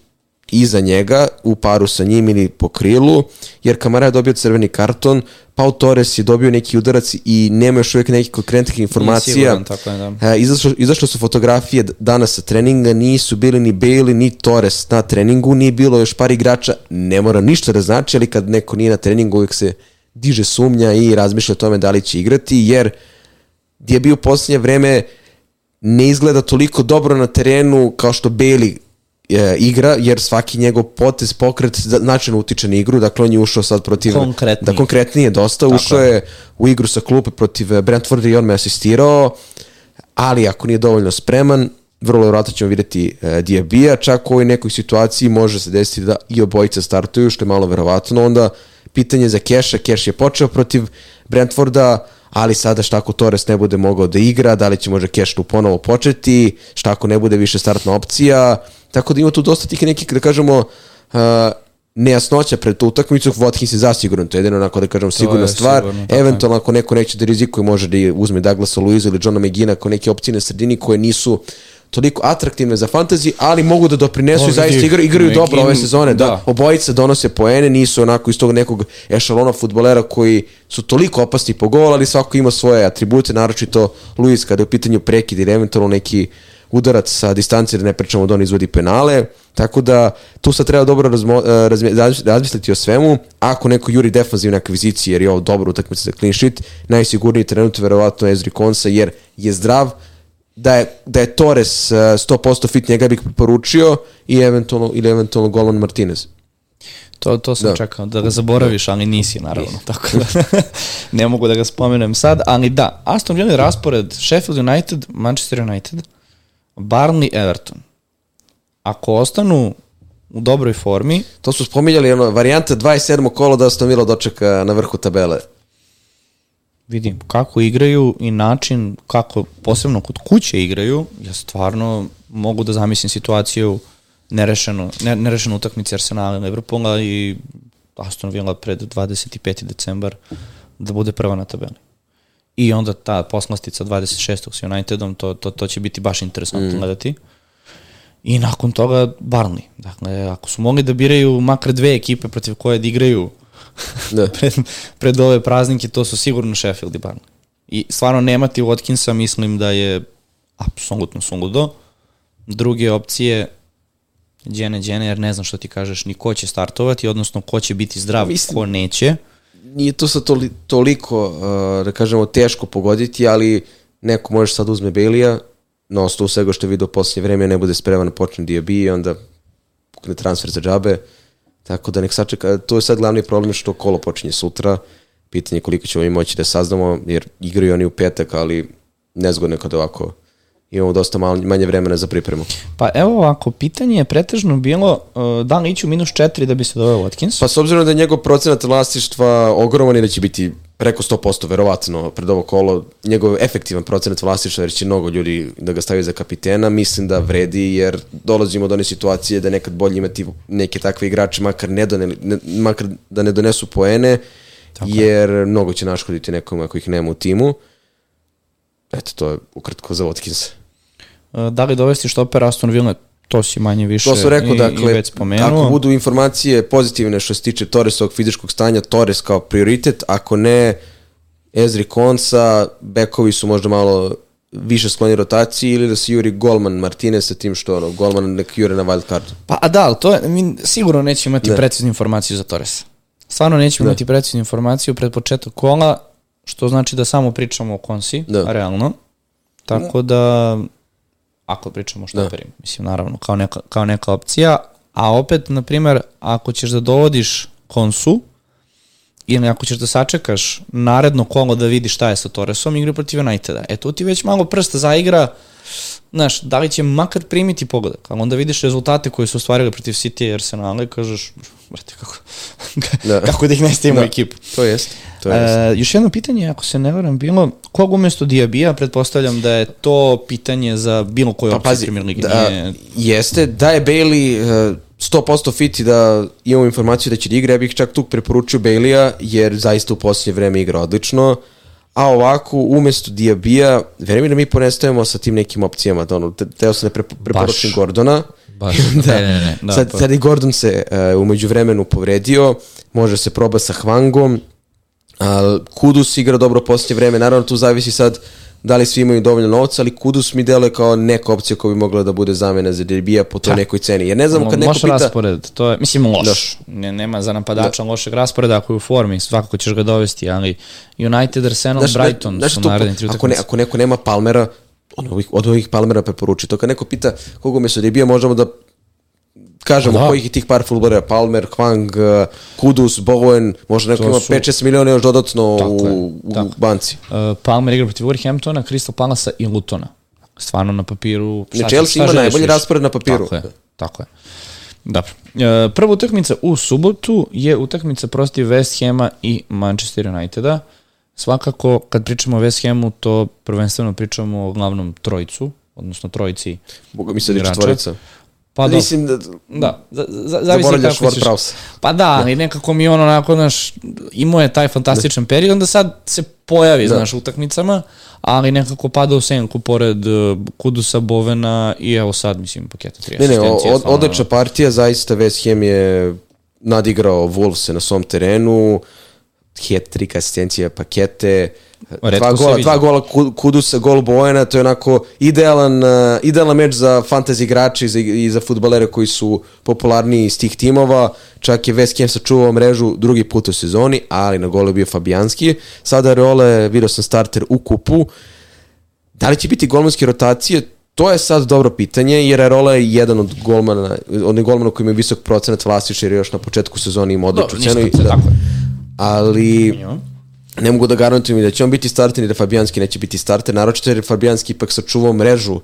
iza njega u paru sa njim ili po krilu, jer Kamara je dobio crveni karton, Pau Torres je dobio neki udarac i nema još uvijek nekih konkretnih informacija. siguran, tako je, da. E, izašlo, izašle su fotografije danas sa treninga, nisu bili ni Bailey ni Torres na treningu, nije bilo još par igrača, ne mora ništa da znači, ali kad neko nije na treningu uvijek se diže sumnja i razmišlja o tome da li će igrati, jer gdje je bio u posljednje vreme ne izgleda toliko dobro na terenu kao što Bailey e, igra, jer svaki njegov potez, pokret značajno utiče na igru, dakle on je ušao sad protiv... Konkretnije. Da, konkretnije dosta, ušao je. u igru sa klupe protiv e, Brentforda i on me asistirao, ali ako nije dovoljno spreman, vrlo vjerojatno ćemo vidjeti e, Diabija, čak u ovoj nekoj situaciji može se desiti da i obojica startuju, što je malo verovatno, onda pitanje za Keša, Keš je počeo protiv Brentforda, ali sada šta ako Torres ne bude mogao da igra, da li će možda Keš tu ponovo početi, šta ako ne bude više startna opcija, tako da ima tu dosta tih nekih, da kažemo, uh, nejasnoća pred tu utakmicu, Watkins je zasigurno, to je jedino onako da kažem sigurna je stvar, sigurno, eventualno ako neko neće da rizikuje, može da uzme Douglasa Luiza ili Johna McGina kao neke opcije na sredini koje nisu toliko atraktivne za fantasy, ali mogu da doprinesu i zaista igraju, igraju neki- dobro ove sezone, da, da. obojica donose poene, nisu onako iz tog nekog ešalona futbolera koji su toliko opasni po gol, ali svako ima svoje atribute, naročito Luis kada je u pitanju prekid ili eventualno neki udarac sa distancije, da ne pričamo da on izvodi penale, tako da tu sad treba dobro razmo, e, razmi- razmi- razmisliti o svemu, ako neko juri defanzivne akvizicije, jer je ovo dobro utakmica za clean sheet, najsigurniji trenutno verovatno je Ezri Konsa, jer je zdrav, da je, da je Torres e, 100% fit, njega bih preporučio i eventualno, ili eventualno Golan Martinez. To, to sam Da. čekao, da ga zaboraviš, ali nisi naravno, tako da. Ne mogu da ga spomenem sad, ali da, Aston Villa je raspored Sheffield United, Manchester United, Barnley, Everton. Ako ostanu u dobroj formi, To su spominjali, ono, varijanta 27. kolo da Aston Villa dočeka na vrhu tabele. vidim kako igraju i način kako posebno kod kuće igraju, ja stvarno mogu da zamislim situaciju nerešeno, ne, nerešenu utakmice Arsenala i Liverpoola i Aston Villa pred 25. decembar da bude prva na tabeli. I onda ta poslastica 26. s Unitedom, to, to, to će biti baš interesantno mm. gledati. I nakon toga Barnley. Dakle, ako su mogli da biraju makar dve ekipe protiv koje da igraju Da. pred, pred ove praznike, to su sigurno Sheffield i Barnley. I stvarno nemati Watkinsa mislim da je apsolutno suludo. Druge opcije Đene Đene, jer ne znam što ti kažeš ni ko će startovati, odnosno ko će biti zdrav, Mislim- ko neće. Nije to sad toli, toliko, uh, da kažemo, teško pogoditi, ali neko može sad uzme Bailey-a, na osnovu svega što je vidio u posljednje vreme, ne bude spreman, počne DB i onda pukne transfer za džabe. Tako da nek sačeka, to je sad glavni problem što kolo počinje sutra, pitanje je koliko ćemo mi moći da saznamo, jer igraju oni u petak, ali nezgodno je kada ovako imamo dosta malo, manje vremena za pripremu. Pa evo ovako, pitanje je pretežno bilo uh, da li ići u minus 4 da bi se doveo Watkins. Pa s obzirom da je njegov procenat vlasništva ogroman i da će biti preko 100% verovatno pred ovo kolo, njegov efektivan procenat vlasništva jer će mnogo ljudi da ga stavio za kapitena, mislim da vredi jer dolazimo do one situacije da nekad bolje imati neke takve igrače makar, ne done, ne, makar da ne donesu poene jer mnogo će naškoditi nekom ako ih nema u timu. Eto, to je ukratko za Watkins. Uh, da li dovesti štoper Aston Villa, to si manje više To sam rekao, i, i dakle, već spomenuo. ako budu informacije pozitivne što se tiče Torresovog fizičkog stanja, Torres kao prioritet, ako ne, Ezri Konsa, bekovi su možda malo više skloni rotaciji ili da se juri Golman Martinez sa tim što ono, Golman nek jure na wild cardu. Pa a da, ali to je, mi sigurno nećemo imati Ne. preciznu informaciju za Torresa. Stvarno nećemo Ne. imati preciznu informaciju pred početak kola, što znači da samo pričamo o konsi, Da. realno. Tako da, ako pričamo o štoperima, mislim, naravno, kao neka, kao neka opcija, a opet, na primjer, ako ćeš da dovodiš konsu, ili ako ćeš da sačekaš naredno kolo da vidiš šta je sa Torresom, igra protiv Uniteda. E tu ti već malo prsta zaigra, znaš, da li će makar primiti pogodak, ali onda vidiš rezultate koje su ostvarili protiv City i Arsenala i kažeš, brate, kako, Da. kako da ih ne stavimo u Da. ekipu. To jest. To jest. E, još jedno pitanje, ako se ne varam, bilo, kog umesto Diabija, pretpostavljam da je to pitanje za bilo koju Pa opciju Premier Ligi. da, Nije, jeste, da je Bailey uh, 100% fit i da imamo informaciju da će da igra, ja bih čak tu preporučio Bailey-a, jer zaista u posljednje vreme igra odlično, a ovako, umesto Diabija, verujem da mi ponestajemo sa tim nekim opcijama, da ono, te- teo sam da prepo, preporučim Gordona, Baš, da, ne, ne, ne. Da, sad, sad i Gordon se uh, umeđu vremenu povredio, može se proba sa Hwangom, a, Kudus igra dobro posljednje vreme, naravno tu zavisi sad da li svi imaju dovoljno novca, ali Kudus mi deluje kao neka opcija koja bi mogla da bude zamena za Derbija po toj nekoj ceni. Jer ne znam kad neko loš pita... raspored, to je, mislim, loš. Ne, nema za napadača lošeg rasporeda ako je u formi, svakako ćeš ga dovesti, ali United, Arsenal, Znaš, Brighton znaš su naredni tri ako, ne, utakmice. ako neko nema Palmera, od ovih, od ovih Palmera preporuči. To kad neko pita koga umesto Derbija možemo da kažemo Da. kojih je tih par fulbara, Palmer, Hwang, uh, Kudus, Bowen, možda neko ima su- 5-6 miliona još dodatno Tako u, u tako. banci. Uh, Palmer igra protiv Wolverhamptona, Crystal Palasa i Lutona. Stvarno na papiru. šta Ne, Chelsea šta ima najbolji više? raspored na papiru. Tako je, tako je. Dobro. E, prva utakmica u subotu je utakmica protiv West Hama i Manchester Uniteda. Svakako, kad pričamo o West Hamu, to prvenstveno pričamo o glavnom trojicu, odnosno trojici Boga mi se igrača. četvorica. Pa da, Mislim da... da, za, za, zavisi kako ćeš. Ward-Prowse. Pa da, ali nekako mi on onako, znaš, imao je taj fantastičan period, onda sad se pojavi, znaš, u utakmicama, ali nekako pada u senku pored uh, Kudusa, Bovena i evo sad, mislim, paketa 3 Ne, ne, od, odlična partija, zaista West Ham je nadigrao Wolvese na svom terenu, hat-trick asistencija, pakete, Retko dva gola, dva gola Ku- Kudusa, gol Bojana, to je onako idealan, uh, idealan meč za fantasy igrače i za, i za futbalere koji su popularniji iz tih timova. Čak je West Ham sačuvao mrežu drugi put u sezoni, ali na golu je bio Fabijanski. Sada Reole, vidio sam starter u kupu. Da li će biti golmanske rotacije? To je sad dobro pitanje, jer Areola je jedan od golmana, od golmana koji ima visok procenat vlasništva, jer je još na početku sezone ima odličnu cenu. da. tako. Ali ne mogu da garantujem da će on biti starter i da Fabijanski neće biti starter, naročito jer je Fabijanski ipak sačuvao mrežu uh,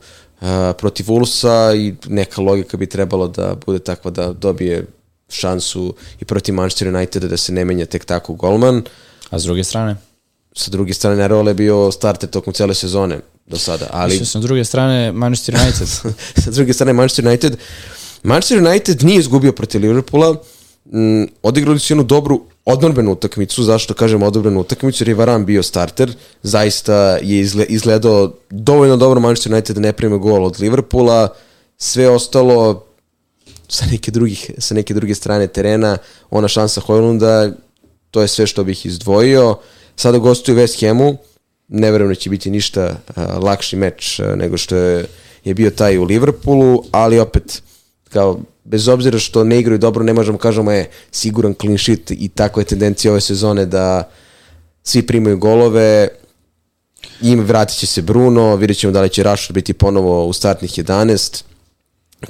protiv Ulsa i neka logika bi trebalo da bude takva da dobije šansu i protiv Manchester Uniteda da se ne menja tek tako golman. A s druge strane? Sa druge strane, Areola je bio starter tokom cele sezone do sada, ali Mislio sam s druge strane Manchester United. sa druge strane Manchester United Manchester United nije izgubio protiv Liverpoola mm, odigrali su jednu dobru odnorbenu utakmicu, zašto kažem odnorbenu utakmicu, jer je Varan bio starter, zaista je izgle, izgledao dovoljno dobro. Manchester United da ne prime gol od Liverpoola, sve ostalo sa neke, drugih, sa neke druge strane terena, ona šansa Hojlunda, to je sve što bih izdvojio. Sada gostuju West Hamu, ne verujem da će biti ništa uh, lakši meč uh, nego što je, je bio taj u Liverpoolu, ali opet, kao, bez obzira što ne igraju dobro, ne možemo kažemo je siguran clean sheet i takva je tendencija ove sezone da svi primaju golove, im vratit će se Bruno, vidjet ćemo da li će Rashford biti ponovo u startnih 11,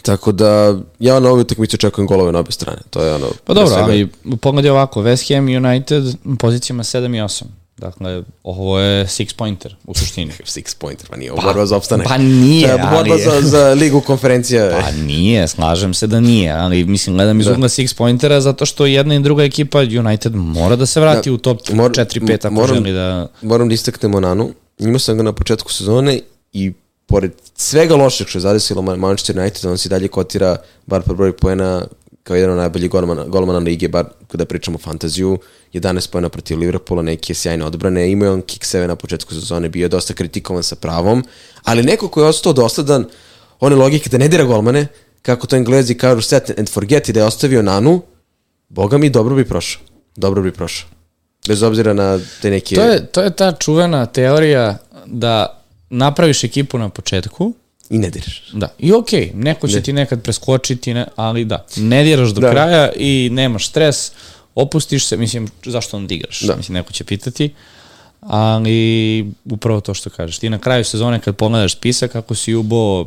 tako da ja na ovoj utakmici očekujem golove na obe strane. To je ono... Pa dobro, svega- ali pogledaj ovako, West Ham United u pozicijama 7 i 8. Dakle, ovo je six pointer u suštini. Six pointer, pa nije ovo borba za opstanak. pa nije, je borba ali- za, za ligu konferencija. Pa nije, slažem se da nije, ali mislim, gledam iz Da. ugla six pointera zato što jedna i druga ekipa United mora da se vrati Da. u top Mor- 4-5 ako moram- želi da... Moram da istaknemo Nanu. Imao sam ga na početku sezone i pored svega lošeg što je zadesilo Man- Manchester United, on se dalje kotira bar po broju poena kao jedan od najboljih golmana, golmana lige, bar kada pričamo o fantaziju, 11 pojena protiv Liverpoola, neke sjajne odbrane, imao je on kick seve na početku sezone, bio je dosta kritikovan sa pravom, ali neko ko je ostao dosledan, one logike da ne dira golmane, kako to englezi kažu set and forget i da je ostavio Nanu, boga mi dobro bi prošao. Dobro bi prošao. Bez obzira na te neke... To je, to je ta čuvena teorija da napraviš ekipu na početku, I ne diraš. Da, i okej, okay, neko će ti nekad preskočiti, ne, ali da, ne diraš do Da. kraja i nemaš stres, opustiš se, mislim, zašto onda igraš? Da. Mislim, neko će pitati, ali upravo to što kažeš. Ti na kraju sezone kad pogledaš spisak, ako si ubo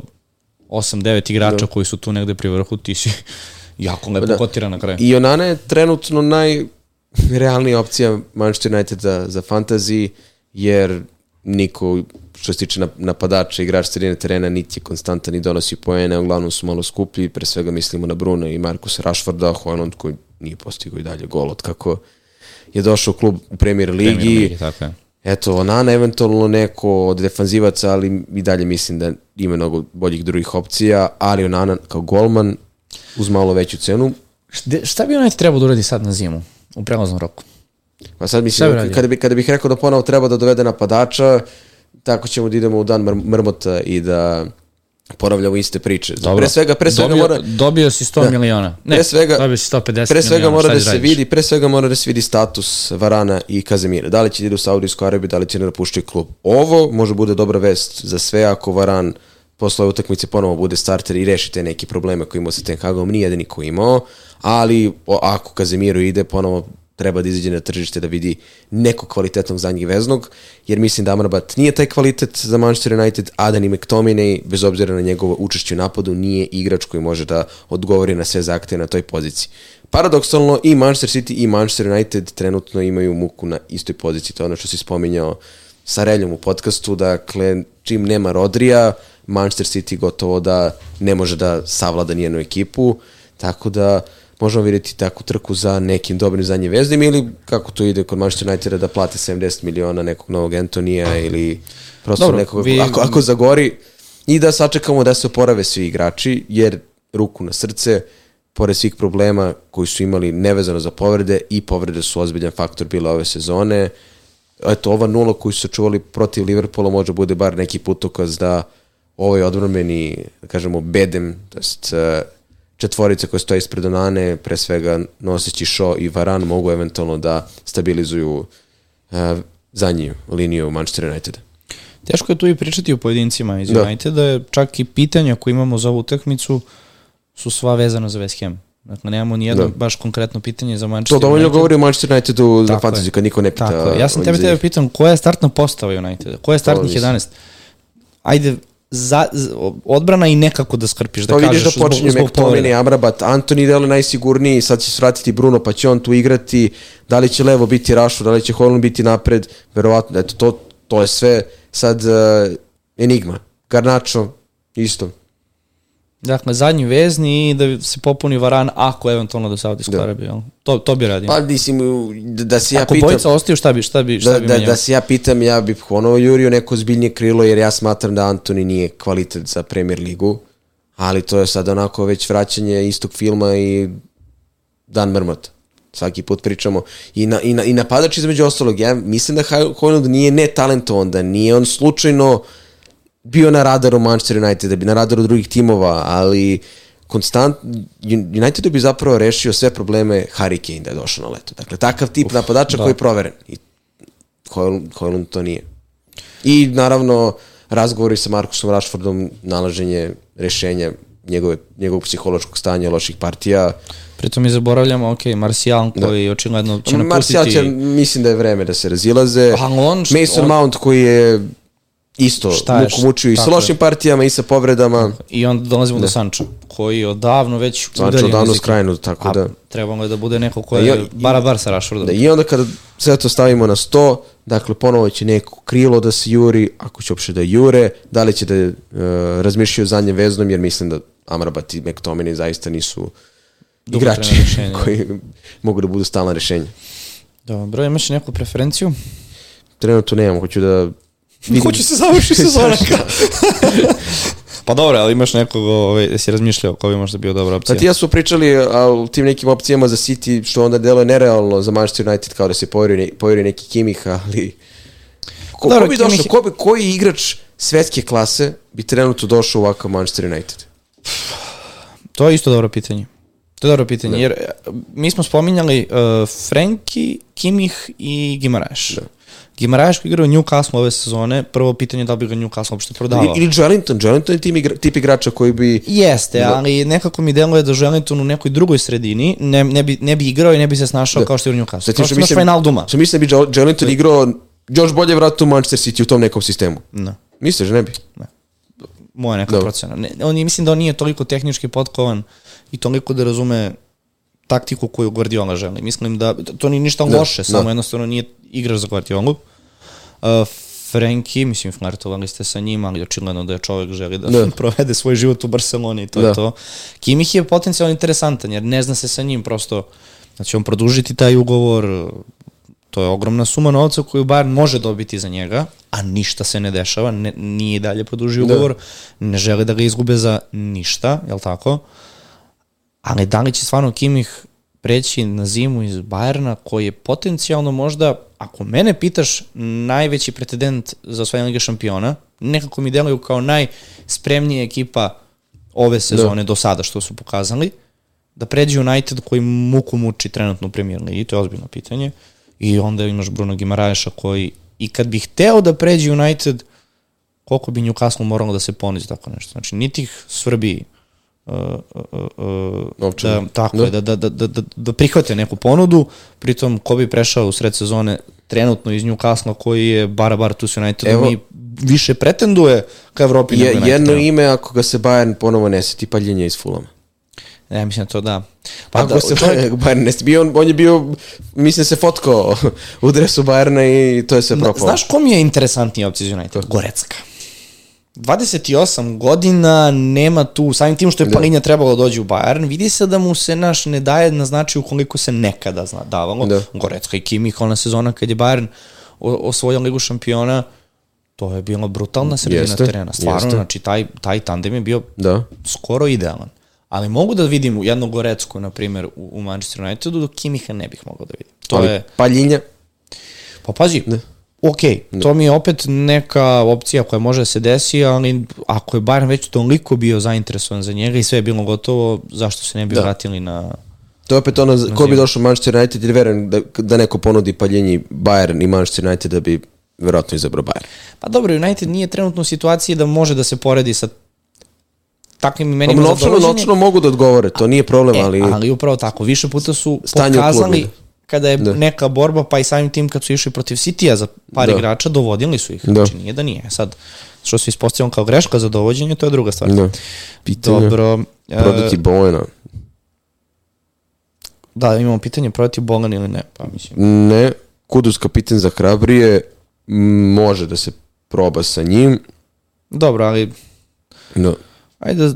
8-9 igrača Da. koji su tu negde pri vrhu, ti si jako lepo Da. kotira na kraju. I Onana je trenutno najrealnija opcija Manchester United za, za fantasy, jer niko što se tiče nap- napadača, igrač sredine terena, niti je konstantan ni donosi poene, uglavnom su malo skuplji, pre svega mislimo na Bruno i Markusa Rashforda, Hojlund koji nije postigao i dalje gol od kako je došao u klub u Premier Ligi. Premier Ligi, tako je. Eto, Onana eventualno neko od defanzivaca, ali i dalje mislim da ima mnogo boljih drugih opcija, ali Onana kao golman uz malo veću cenu, Šta, šta bi United trebao da uradi sad na zimu, u prelaznom roku? Pa sad bi mislim, radio? kada, bi, kada bih rekao da ponovo treba da dovede napadača, tako ćemo da idemo u dan mr mrmota i da ponavljamo iste priče. Dobro. Pre svega, pre svega dobio, mora, Dobio si 100 Da. miliona. Ne, Pre svega- dobio si 150 pre svega miliona. mora da se radiš? vidi, pre svega mora da se vidi status Varana i Kazemira. Da li će da idu u Saudijsku Arabiju, da li će da napuštaju klub. Ovo može bude dobra vest za sve ako Varan posle ove utakmice ponovo bude starter i reši te neke probleme koje imao sa Ten Hagom, nije jedini ko imao, ali o, ako Kazemiru ide, ponovo treba da izađe na tržište da vidi nekog kvalitetnog zadnjeg veznog, jer mislim da Amrabat nije taj kvalitet za Manchester United, a da ni McTominay, bez obzira na njegovo učešće u napadu, nije igrač koji može da odgovori na sve zahteve na toj poziciji. Paradoksalno i Manchester City i Manchester United trenutno imaju muku na istoj poziciji, to je ono što si spominjao sa Reljom u podcastu, dakle, čim nema Rodrija, Manchester City gotovo da ne može da savlada nijenu ekipu, tako da možemo vidjeti takvu trku za nekim dobrim zadnjim veznim ili kako to ide kod Manchester Uniteda da plate 70 miliona nekog novog Antonija ili prosto Dobro, nekog, vi- ako, ako zagori. I da sačekamo da se oporave svi igrači, jer ruku na srce, pored svih problema koji su imali nevezano za povrede i povrede su ozbiljan faktor bile ove sezone, eto, ova nula koju su čuvali protiv Liverpoola može bude bar neki putokaz da ovaj odbrmeni, da kažemo, bedem, to jest e, četvorica koja stoji ispred Onane, pre svega noseći Šo i Varan mogu eventualno da stabilizuju uh, zadnju liniju Manchester Uniteda. Teško je tu i pričati o pojedincima iz da. Uniteda, čak i pitanja koje imamo za ovu utakmicu su sva vezana za West Ham. Dakle, nemamo ni jedno da. baš konkretno pitanje za Manchester United. To dovoljno govori o Manchester Unitedu za fantasy, kad niko ne pita. Tako je. Ja sam tebe tebe pitan koja je startna postava Uniteda, koja je startnih 11? Ajde, za, odbrana i nekako da skrpiš, da to kažeš. To vidiš da počinje McTominay, Amrabat, Antoni dele najsigurniji, sad će svratiti Bruno, pa će on tu igrati, da li će levo biti Rašo, da li će Holland biti napred, verovatno, eto, to, to je sve sad uh, enigma. Garnacho, isto. Dakle, zadnji vezni i da se popuni Varan ako eventualno do Saudijske da. Arabije. To, to bi radio. Pa, mislim, da, da se ja ako pitam... Ako bojica ostaju, šta bi, šta bi, šta da, bi da, da se ja pitam, ja bih ponovo jurio neko zbiljnije krilo, jer ja smatram da Antoni nije kvalitet za Premier ligu, ali to je sad onako već vraćanje istog filma i dan mrmota. Svaki put pričamo. I, na, i, na, i napadač između ostalog, ja mislim da Hojlund nije netalentovan, da nije on slučajno uh, bio na radaru Manchester United, da bi na radaru drugih timova, ali konstant, United bi zapravo rešio sve probleme Harry Kane da je došao na leto. Dakle, takav tip Uf, napadača da. koji je proveren. I Hojlund to nije. I naravno, razgovori sa Markusom Rashfordom, nalaženje rešenja njegove, njegovog psihološkog stanja, loših partija. Pritom mi zaboravljamo, ok, Marcial da. koji da. očigledno će napustiti... Marcial će, mislim da je vreme da se razilaze. On, Mason on... Mount koji je isto Šta muku mučio i sa lošim je. partijama i sa povredama. I onda dolazimo da. do Sanča, koji odavno već Sančo odavno skrajnu, tako da. Trebamo je da bude neko ko je da, bara bar sa Rashfordom. Da, I onda kada sve to stavimo na 100, dakle ponovo će neko krilo da se juri, ako će uopšte da jure, da li će da uh, razmišljaju zadnjem veznom, jer mislim da Amrabat i McTominay zaista nisu Dugo igrači koji mogu da budu stalna rešenja. Dobro, imaš neku preferenciju? Trenutno nemam, hoću da Vidim. Ko će se završi sezona? pa dobro, ali imaš nekog, ovaj, si razmišljao ko bi možda bio dobra opcija? Pa ti ja su pričali o tim nekim opcijama za City, što onda deluje nerealno za Manchester United, kao da se pojeri, ne, neki Kimih, ali... Ko, dobro, ko bi došao, ko bi, koji igrač svetske klase bi trenutno došao u ovakav Manchester United? To je isto dobro pitanje. To je dobro pitanje, da. jer e, mi smo spominjali uh, Frenki, Kimih i Gimaraš. Da. Gimaraš koji igra u Newcastle ove sezone, prvo pitanje je da bi ga Newcastle uopšte prodavao. Ili Jelinton, Jelinton je tim igra, tip igrača koji bi... Jeste, da. ali nekako mi deluje da Jelinton u nekoj drugoj sredini ne, ne, bi, ne bi igrao i ne bi se snašao da. kao što je u Newcastle. Kao što imaš Final Duma. Što mislim da bi Jelinton igrao još bolje vrat u Manchester City u tom nekom sistemu. Ne. Misliš, ne bi? Ne. Moja neka procena. Ne, on mislim da on nije toliko tehnički potkovan i toliko da razume taktiku koju Guardiola želi. Mislim da to nije ništa da, loše, da. samo jednostavno nije igrač za Guardiolu. Uh, Frenki, mislim, flirtovali ste sa njim, ali očigledno da je čovjek želi da, da. provede svoj život u Barceloni i to da. je to. Kimih je potencijalno interesantan, jer ne zna se sa njim, prosto, znači on produžiti taj ugovor, to je ogromna suma novca koju bar može dobiti za njega, a ništa se ne dešava, ne, nije dalje produžio da. ugovor, ne žele da ga izgube za ništa, je li tako? Ali da li će stvarno Kimih preći na zimu iz Bajerna, koji je potencijalno možda, ako mene pitaš, najveći pretendent za osvajanje Lige šampiona, nekako mi deluju kao najspremnija ekipa ove sezone da. do sada što su pokazali, da pređe United koji muku muči trenutno u Premier Ligi, to je ozbiljno pitanje, i onda imaš Bruno Gimaraješa koji, i kad bih hteo da pređe United, koliko bi Newcastle moralo da se ponizi tako nešto. Znači, niti ih svrbi da, tako da. je, da, da, da, da, da prihvate neku ponudu, pritom ko bi prešao u sred sezone trenutno iz Newcastle koji je bara bar tu se United Evo, mi više pretenduje ka Evropi je, nego United. Jedno ime ako ga se Bayern ponovo ne seti paljenje iz Fulama. Ne, mislim da to da. Pa ako da, se čovjek... Bayern ne bio, on, on je bio, mislim se fotkao u dresu Bayerna i to je sve propalo. Znaš kom je interesantnija opcija iz United? Gorecka. 28 godina, nema tu, samim tim što je da. Palinja trebalo da dođe u Bayern, vidi se da mu se naš ne daje na značaju koliko se nekada zna, davalo. Da. Gorecka i Kimih, ona sezona kad je Bayern osvojio ligu šampiona, to je bila brutalna sredina jeste, terena. Stvarno, jeste. znači taj, taj tandem je bio da. skoro idealan. Ali mogu da vidim jednu Gorecku, na primjer, u, u Manchester Unitedu, dok Kimiha ne bih mogao da vidim. To Ali je... Paljinja? Pa pazi, da ok, to mi je opet neka opcija koja može da se desi, ali ako je Bayern već toliko bio zainteresovan za njega i sve je bilo gotovo, zašto se ne bi Da. vratili na... To je opet ono, ko bi došao Manchester United jer verujem da, da neko ponudi paljenji Bayern i Manchester United da bi verovatno izabrao Bayern. Pa dobro, United nije trenutno u situaciji da može da se poredi sa takvim Pa imenima za novčano, dovođenje. novčano mogu da odgovore, to nije problem, E, ali... ali upravo tako, više puta su pokazali kada je Da. neka borba, pa i samim tim kad su išli protiv Citya za par Da. igrača, dovodili su ih. Da. Znači nije da nije. Sad, što se ispostavljamo kao greška za dovođenje, to je druga stvar. Da. Pitanje, Dobro. e, prodati Bojena. da, imamo pitanje protiv Bolan ili ne, pa mislim. Ne, Kudus kapitan za hrabrije, može da se proba sa njim. Dobro, ali No, ajde,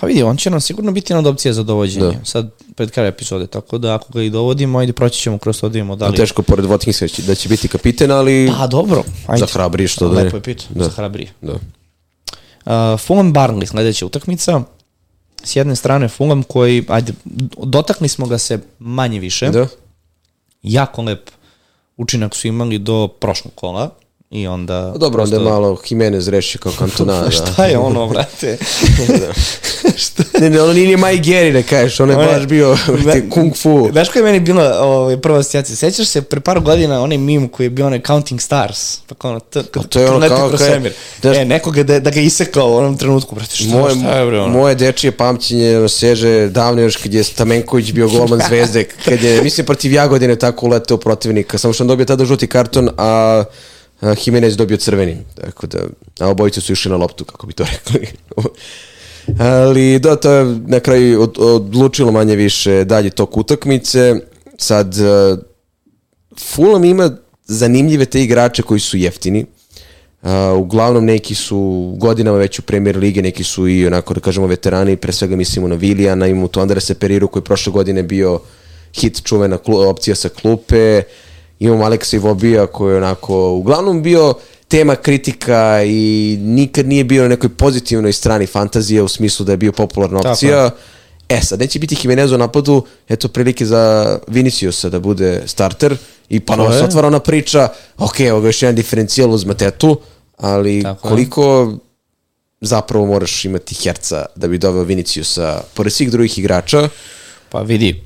pa vidi, on će nam sigurno biti jedna od opcija za dovođenje. Da. Sad, pred kraj epizode, tako da ako ga i dovodimo, ajde proći ćemo kroz to da vidimo da li... teško pored Watkins da će- biti kapitan, ali Pa dobro, ajde. za hrabrije što da ne. Lepo je pit, Da. za hrabrije. Da. Uh, Fulham Barnley, sledeća utakmica. S jedne strane Fulham koji, ajde, dotakli smo ga se manje više. Da? Jako lep učinak su imali do prošlog kola. I onda... Pa Dobro, onda je prosto- malo Jimenez reši kao kantona. da. Šta je ono, brate? Ne, ne, ono nije ni Maj Geri da kažeš, ono je baš bio Ne- kung fu. Znaš koja je meni bila ovaj, prva asocijacija? Sećaš se pre par godina onaj mim koji je bio onaj Counting Stars? Pa kao ono, t, kad, to je ono kao kroz kad- svemir. znaš- e, nekoga da, da ga isekao u onom trenutku, brate, šta, Moje, šta je bre ono? moje dečije pamćenje ono, seže davno još kad je Stamenković bio golman zvezde, kad je, mislim, protiv Jagodine tako uleteo protivnika, samo što on dobio tada žuti karton, a, a Jimenez dobio crveni, tako da, a obojice su išli na loptu, kako bi to rekli. Ali da, to je na kraju od, odlučilo manje više dalje tok utakmice. Sad, uh, Fulham ima zanimljive te igrače koji su jeftini. Uh, uglavnom neki su godinama već u premier lige, neki su i onako da kažemo veterani, pre svega mislimo na Vilijana, imamo tu Andresa Periru koji prošle godine bio hit čuvena opcija sa klupe, imamo Aleksa Ivobija koji je onako uglavnom bio tema kritika i nikad nije bio na nekoj pozitivnoj strani fantazije u smislu da je bio popularna Tako opcija. E, sad neće biti Jimenez u napadu, eto prilike za Viniciusa da bude starter i ponovo se otvara ona priča, ok, ovo je još jedan diferencijal uz Matetu, ali Tako je. koliko zapravo moraš imati herca da bi doveo Viniciusa pored svih drugih igrača. Pa vidi,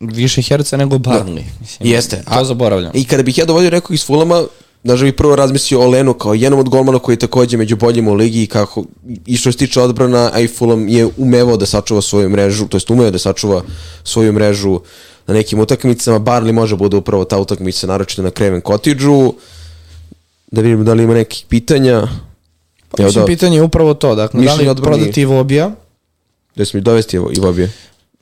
više herca nego Barnley. Mislim, Jeste. To zaboravljam. I kada bih ja dovodio nekog iz Fulama, Znaš, bih prvo razmislio o Lenu kao jednom od golmana koji je takođe među boljima u ligi i kako i što se tiče odbrana, a i Fulham je umevao da sačuva svoju mrežu, to jest umeo da sačuva svoju mrežu na nekim utakmicama. Barley može bude upravo ta utakmica, naročito na Craven Cottage-u. Da vidimo da li ima nekih pitanja. Pa, mislim, pitanje je upravo to. Dakle, da li odbrani- prodati Vobija? Da smo mi dovesti Ivobije.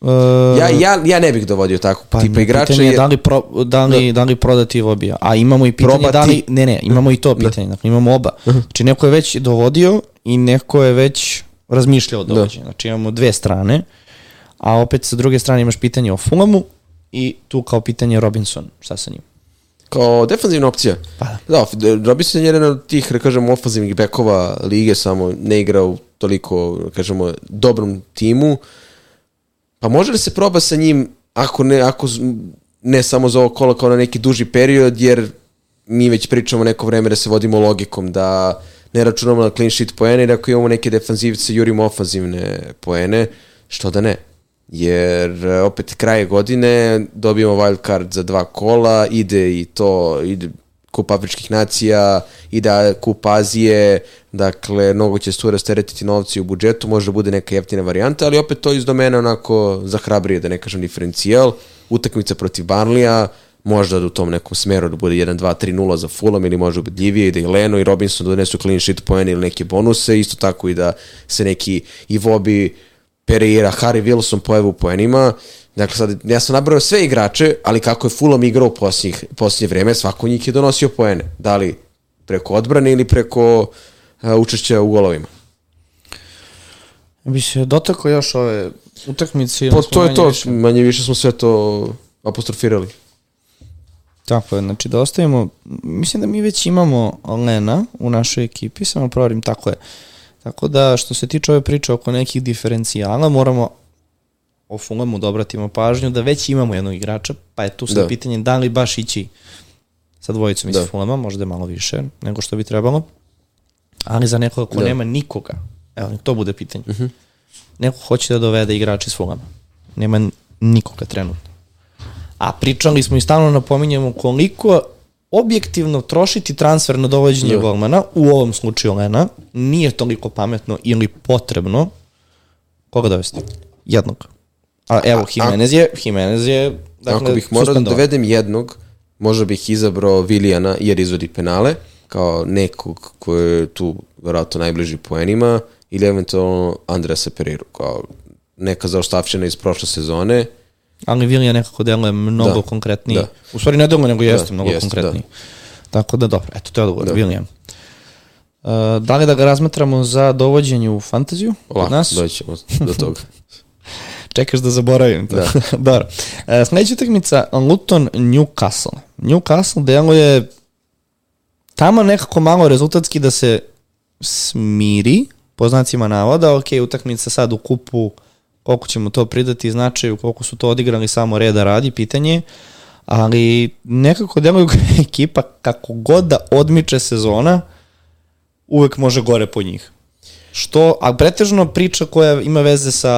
Uh, Ja, ja, ja ne bih dovodio tako pa, tipa igrača. pitanje je da li, pro, da, li, da li prodati Vobija. A imamo i pitanje da Probati. li... Ne, ne, imamo i to pitanje. Dakle, imamo oba. Znači, neko je već dovodio i neko je već razmišljao o dovođenju. Znači, imamo dve strane. A opet sa druge strane imaš pitanje o Fulamu i tu kao pitanje Robinson. Šta sa njim? Kao defanzivna opcija. Pa Da, Robinson je jedan od tih, da kažemo, ofazivnih bekova lige, samo ne igra u toliko, da kažemo, dobrom timu. Pa može li se proba sa njim, ako ne, ako ne samo za ovo kola, kao na neki duži period, jer mi već pričamo neko vreme da se vodimo logikom, da ne računamo na clean sheet poene, i da ako imamo neke defanzivce, jurimo ofanzivne poene, što da ne. Jer opet kraje godine dobijemo wild card za dva kola, ide i to, ide kup afričkih nacija, ide kup Azije, dakle, mnogo će se tu rasteretiti novci u budžetu, može da bude neka jeftina varijanta, ali opet to iz domena onako zahrabrije, da ne kažem diferencijal, utakmica protiv Barlija, možda da u tom nekom smeru da bude 1, 2, 3, 0 za Fulham ili može ubedljivije i da i Leno i Robinson donesu clean sheet poene ili neke bonuse, isto tako i da se neki Ivobi, Pereira, Harry Wilson pojave u poenima. Dakle, sad, ja sam nabrao sve igrače, ali kako je Fulham igrao u posljednjih, posljednje vreme, svako njih je donosio poene. Da li preko odbrane ili preko uh, učešća u golovima. Bi se dotakao još ove utakmice. Po, smo to je to, više- manje više smo sve to apostrofirali. Tako je, znači da ostavimo, mislim da mi već imamo Lena u našoj ekipi, samo proverim, tako je. Tako da što se tiče ove priče oko nekih diferencijala, moramo o Fulamu da obratimo pažnju da već imamo jednog igrača, pa je tu sad Da. pitanje da li baš ići sa dvojicom iz Da. Fulama, možda je malo više nego što bi trebalo. Ali za nekoga ko Da. nema nikoga, evo, to bude pitanje. Neko hoće da dovede igrač iz Fulama. Nema nikoga trenutno. A pričali smo i stalno napominjamo koliko objektivno trošiti transfer na dovođenje Da. golmana, u ovom slučaju Lena, nije toliko pametno ili potrebno. Koga dovesti? Jednog. A evo, Jimenez je, Jimenez je, dakle, Ako bih morao da dovedem jednog, možda bih izabrao Vilijana jer izvodi penale, kao nekog koji je tu vjerojatno najbliži poenima, ili eventualno Andreasa Pereiru, kao neka zaostavština iz prošle sezone. Ali Vilija nekako deluje mnogo Da, konkretniji. da. U stvari ne deluje, nego jeste mnogo jeste, konkretniji. Tako da dobro, eto to je odgovor, Da. William. Uh, da li da ga razmatramo za dovođenje u fantaziju Lako, nas? doćemo do toga. Čekaš da zaboravim to. Da. dobro. E, sledeća utakmica Luton Newcastle. Newcastle deluje tamo nekako malo rezultatski da se smiri, po znacima navoda, ok, utakmica sad u kupu, koliko ćemo to pridati značaju, koliko su to odigrali samo reda radi, pitanje je, ali nekako deluju ekipa kako god da odmiče sezona, uvek može gore po njih. Što, a pretežno priča koja ima veze sa,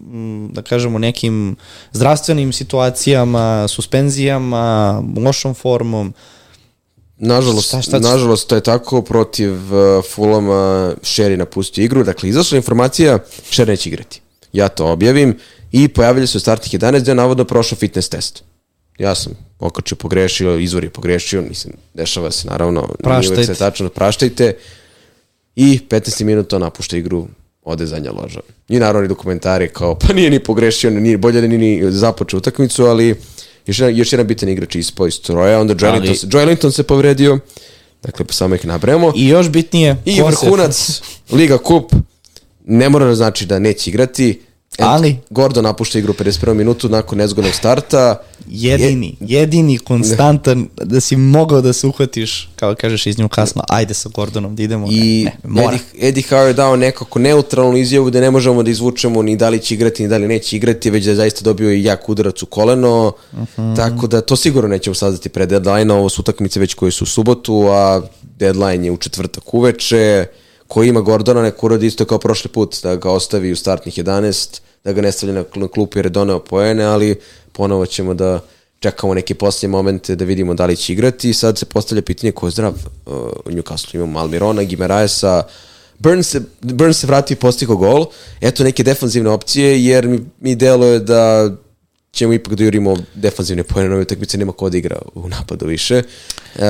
mm, da kažemo, nekim zdravstvenim situacijama, suspenzijama, lošom formom. Nažalost, Šta- šta nažalost, to je tako protiv uh, Fulama Sherry napustio igru. Dakle, izašla informacija, Sherry neće igrati. Ja to objavim i pojavili se u startih 11 gde je navodno prošao fitness test. Ja sam okačio, pogrešio, izvor je pogrešio, mislim, dešava se naravno, nije uvek Praštajte. sve tačno, praštajte. I 15 minuta napušta igru, ode zadnja loža. I naravno i dokumentari kao, pa nije ni pogrešio, nije, bolje da nije ni započeo utakmicu, ali još jedan, još jedan bitan igrač ispao iz stroja, onda Joelinton, Ali- se, Joelinton se povredio, dakle pa samo ih nabremo. I, još bitnije, I se- vrhunac, Liga Kup, ne mora da znači da neće igrati, Ent- Ali- Gordon napušta igru u 51. minutu nakon nezgodnog starta. jedini, jedini konstantan da si mogao da se uhvatiš, kao kažeš iz Newcastle, ajde sa Gordonom da idemo. I ne, ne, mora. Eddie, Eddie Howe je dao nekako neutralnu izjavu da ne možemo da izvučemo ni da li će igrati ni da li neće igrati, već da je zaista dobio i jak udarac u koleno, Mhm. tako da to sigurno nećemo saznati pre deadline ovo su utakmice već koje su u subotu, a deadline je u četvrtak uveče, ko ima Gordona nek uradi isto kao prošli put, da ga ostavi u startnih 11, da ga ne stavlja na kl- klupu jer je doneo poene, ali ponovo ćemo da čekamo neke posljednje momente da vidimo da li će igrati. Sad se postavlja pitanje ko je zdrav uh, u Newcastle. Imamo Almirona, Gimeraesa, Burns se, Burns se vratio i postigao gol. Eto neke defanzivne opcije, jer mi, mi deluje da ćemo ipak da jurimo defanzivne pojene nove utakmice, nema ko da igra u napadu više. Uh,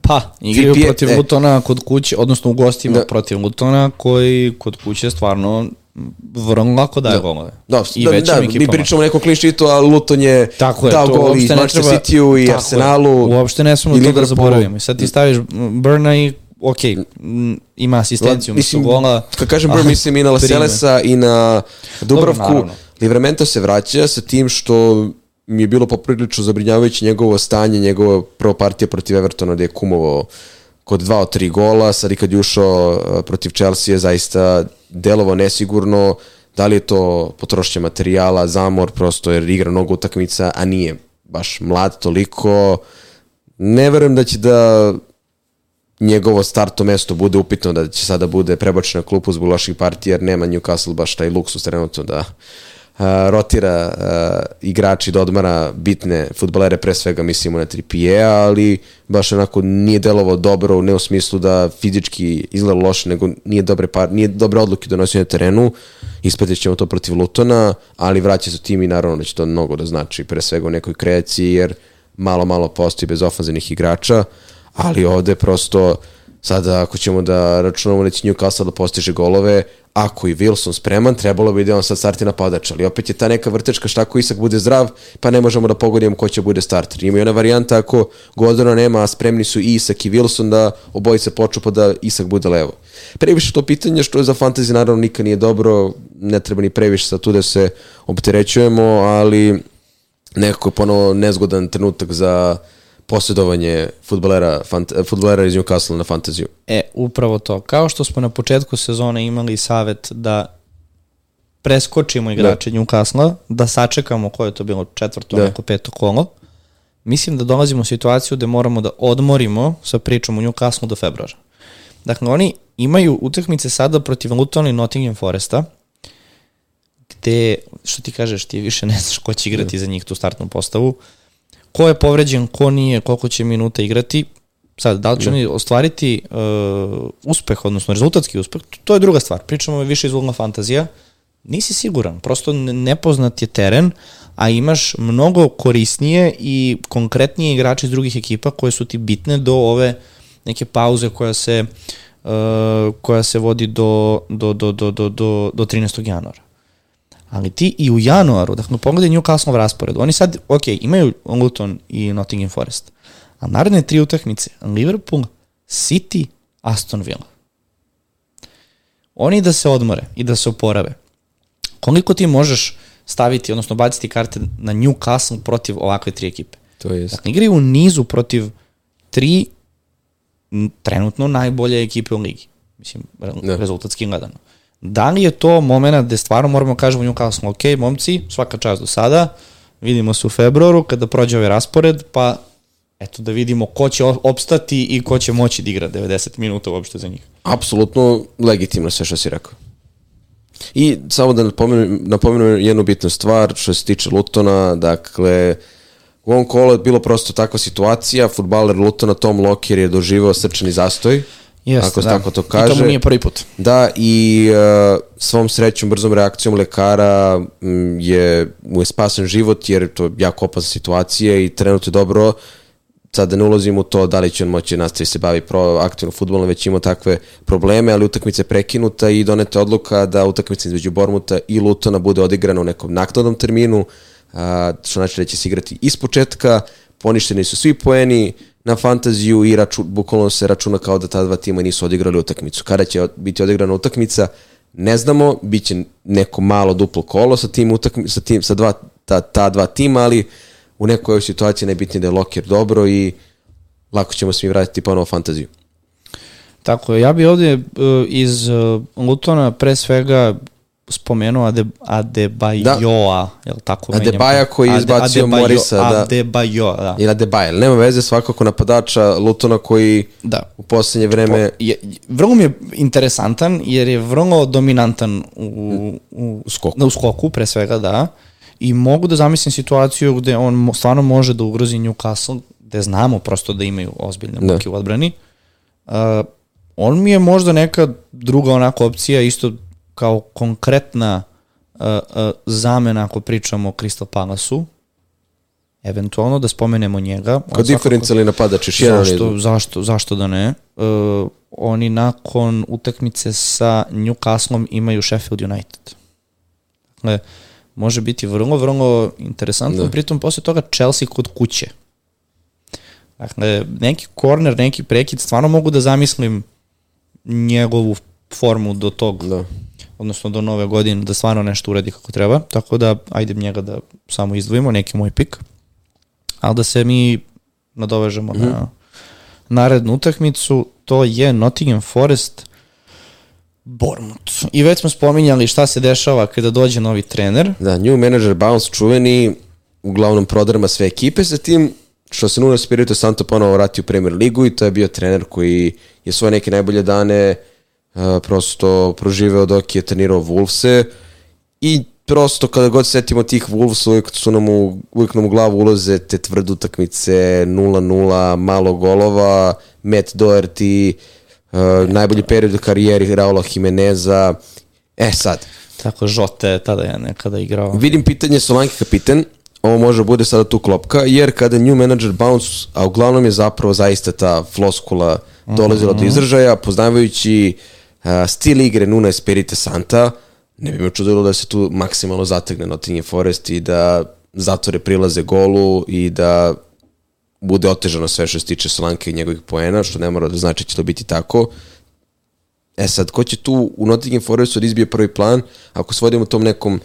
Pa, igraju VPN protiv e. Lutona kod kuće, odnosno u gostima Da. protiv Lutona, koji kod kuće stvarno vrlo lako daje golove. Da, I da, većim da mi ekipama. pričamo o nekom sheetu, a Luton je Tako je, dao to gol i Manchester. City-u i Tako je. Arsenalu. Uopšte ne smemo i to da zaboravimo. I sad ti staviš Burna i, ok, ima asistenciju, mislim, mislim, gola. kad kažem Burn, mislim i na Laselesa i na Dubravku. naravno. Livramento se vraća sa tim što mi je bilo poprilično zabrinjavajuće njegovo stanje, njegova prva partija protiv Evertona gde je kumovao kod dva od tri gola, sad i kad je ušao uh, protiv Chelsea je zaista delovo nesigurno, da li je to potrošnja materijala, zamor, prosto jer igra mnogo utakmica, a nije baš mlad toliko. Ne verujem da će da njegovo starto mesto bude upitno da će sada bude prebačen na klupu zbog loših partija jer nema Newcastle baš taj luksus trenutno da rotira uh, igrači da odmara bitne futbolere, pre svega mislimo na Trippier, ali baš onako nije delovao dobro, ne u smislu da fizički izgleda loše, nego nije dobre, par, nije dobre odluke donosio na terenu, ispetit ćemo to protiv Lutona, ali vraća se tim i naravno da će to mnogo da znači, pre svega u nekoj kreaciji, jer malo, malo postoji bez ofanzivnih igrača, ali ovde prosto sada ako ćemo da računamo da Newcastle da postiže golove, ako i Wilson spreman, trebalo bi da on sad starti napadač, ali opet je ta neka vrtečka šta ako Isak bude zdrav, pa ne možemo da pogodimo ko će bude starter. Ima i ona varijanta ako Gordona nema, a spremni su i Isak i Wilson da obojice poču pa da Isak bude levo. Previše to pitanje što je za fantasy naravno nikad nije dobro, ne treba ni previše sad tu da se opterećujemo, ali nekako je ponovo nezgodan trenutak za posjedovanje futbolera, fant, futbolera iz Newcastle na fantaziju. E, upravo to. Kao što smo na početku sezone imali savet da preskočimo igrače Newcastle, da sačekamo koje je to bilo četvrto, Da. neko peto kolo, mislim da dolazimo u situaciju da moramo da odmorimo sa pričom u Newcastle do februara. Dakle, oni imaju utakmice sada protiv Luton i Nottingham Foresta, gde, što ti kažeš, ti više ne znaš ko će igrati za njih tu startnu postavu, ko je povređen, ko nije, koliko će minuta igrati, sad, da li će oni ostvariti uh, uspeh, odnosno rezultatski uspeh, to je druga stvar. Pričamo više iz ugla fantazija, nisi siguran, prosto nepoznat je teren, a imaš mnogo korisnije i konkretnije igrače iz drugih ekipa koje su ti bitne do ove neke pauze koja se uh, koja se vodi do, do, do, do, do, do, do 13. januara. Ali ti i u januaru, dakle, pogledaj Newcastle raspored, oni sad, ok, imaju Luton i Nottingham Forest, a naredne tri utakmice, Liverpool, City, Aston Villa. Oni da se odmore i da se oporave. Koliko ti možeš staviti, odnosno baciti karte na Newcastle protiv ovakve tri ekipe? To je Dakle, igraju u nizu protiv tri trenutno najbolje ekipe u ligi. Mislim, re, Da. rezultatski gledano. Da li je to moment gde stvarno moramo kažemo Newcastle, ok, momci, svaka čast do sada, vidimo se u februaru kada prođe ovaj raspored, pa eto da vidimo ko će opstati i ko će moći da igra 90 minuta uopšte za njih. apsolutno legitimno sve što si rekao. I samo da napomenem, napomenem jednu bitnu stvar što se tiče Lutona, dakle, u ovom kolu je bilo prosto takva situacija, futbaler Lutona Tom Locker je doživao srčani zastoj, Jeste, ako se da. tako to I to kaže. mu nije prvi put. Da, i uh, svom srećom, brzom reakcijom lekara m, je, mu je spasen život, jer je to jako opasna situacija i trenutno je dobro, sad da ne ulazim u to da li će on moći nastaviti se bavi pro, aktivno futbolom, već ima takve probleme, ali utakmica je prekinuta i doneta je odluka da utakmica između Bormuta i Lutona bude odigrana u nekom naknadnom terminu, a, što znači da će se igrati iz početka, poništeni su svi poeni na fantaziju i raču, bukvalno se računa kao da ta dva tima nisu odigrali utakmicu. Kada će biti odigrana utakmica, ne znamo, bit će neko malo duplo kolo sa tim, utakmi, sa, tim, sa dva, ta, ta dva tima, ali u nekoj situaciji najbitnije da je Locker dobro i lako ćemo se mi vratiti ponovo fantaziju. Tako je, ja bi ovde uh, iz uh, Lutona pre svega spomenuo Ade, Adebayoa, da. jel tako? menjam? Adebayo koji je izbacio Adebayo- Morisa, da. Adebayo, da. Ili Adebayo, nema veze svakako napadača Lutona koji Da. u poslednje vreme... Je, vrlo mi je interesantan jer je vrlo dominantan u, u, skoku. u skoku, pre svega, da. I mogu da zamislim situaciju gde on stvarno može da ugrozi Newcastle, gde znamo prosto da imaju ozbiljne Da. muke u odbrani. Uh, on mi je možda neka druga onako opcija, isto kao konkretna uh, uh, zamena ako pričamo o Crystal Palace-u. Eventualno da spomenemo njega. Kao diferencijalni napadač, još jedan Zašto, zašto, zašto da ne? Uh, oni nakon utakmice sa Newcastlom imaju Sheffield United. Dakle, može biti vrlo, vrlo interesantno. Da. Pritom, posle toga Chelsea kod kuće. Dakle, neki korner, neki prekid, stvarno mogu da zamislim njegovu formu do tog, Da. Odnosno do nove godine, da stvarno nešto uradi kako treba. Tako da, ajde njega da samo izdvojimo, neki moj pik. Ali da se mi nadovežemo na narednu utakmicu, to je Nottingham Forest Bournemouth. I već smo spominjali šta se dešava kada dođe novi trener. Da, new manager bounce čuveni, uglavnom prodrama sve ekipe sa tim, što se Nuno Spirito Santo ponovo vratio u Premier Ligu i to je bio trener koji je svoje neke najbolje dane uh, prosto proživeo dok je trenirao Wolvese i prosto kada god setimo tih Wolves uvijek su nam u, uvijek nam u glavu ulaze te tvrde utakmice 0-0, malo golova Matt Doherty uh, najbolji period u karijeri Raula Jimeneza. E sad, Tako, Žote je tada je nekada igrao. Vidim pitanje Solanke kapiten, ovo može da bude sada tu klopka, jer kada new manager bounce, a uglavnom je zapravo zaista ta floskula dolazila do izražaja, poznavajući uh, stil igre Nuna Espirite Santa, ne bi me čudilo da se tu maksimalno zategne Nottingham Forest i da zatvore prilaze golu i da bude otežano sve što se tiče Solanke i njegovih poena, što ne mora da znači da će to biti tako. E sad, ko će tu u Nottingham Forestu da izbije prvi plan, ako se vodimo tom nekom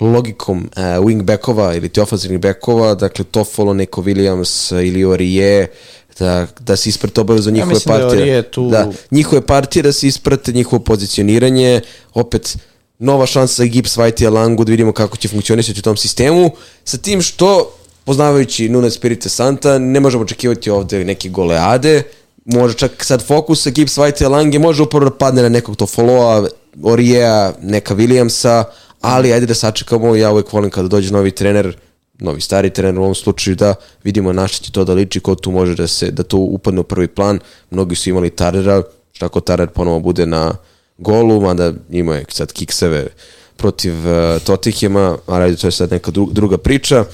logikom uh, wing backova ili ti ofenzivnih backova, dakle Toffolo, Neko Williams ili Orije, da, da se isprate obavezno njihove mislim da je partije. Orije tu- Da, njihove partije da se isprate, njihovo pozicioniranje, opet nova šansa za Gibbs, White i Alangu, da vidimo kako će funkcionisati u tom sistemu, sa tim što poznavajući Nuno Spirite Santa, ne možemo očekivati ovde neke goleade, može čak sad fokus Gibbs, White i Lange, može upravo da padne na nekog Tofoloa, Orija, neka Williamsa, ali ajde da sačekamo, ja uvek volim kada dođe novi trener, novi stari trener u ovom slučaju da vidimo na šta će to da liči, ko tu može da se da to upadne u prvi plan. Mnogi su imali Tarera, šta ako Tarer ponovo bude na golu, mada ima je sad kikseve protiv uh, Totihema, ali to je sad neka dru, druga priča.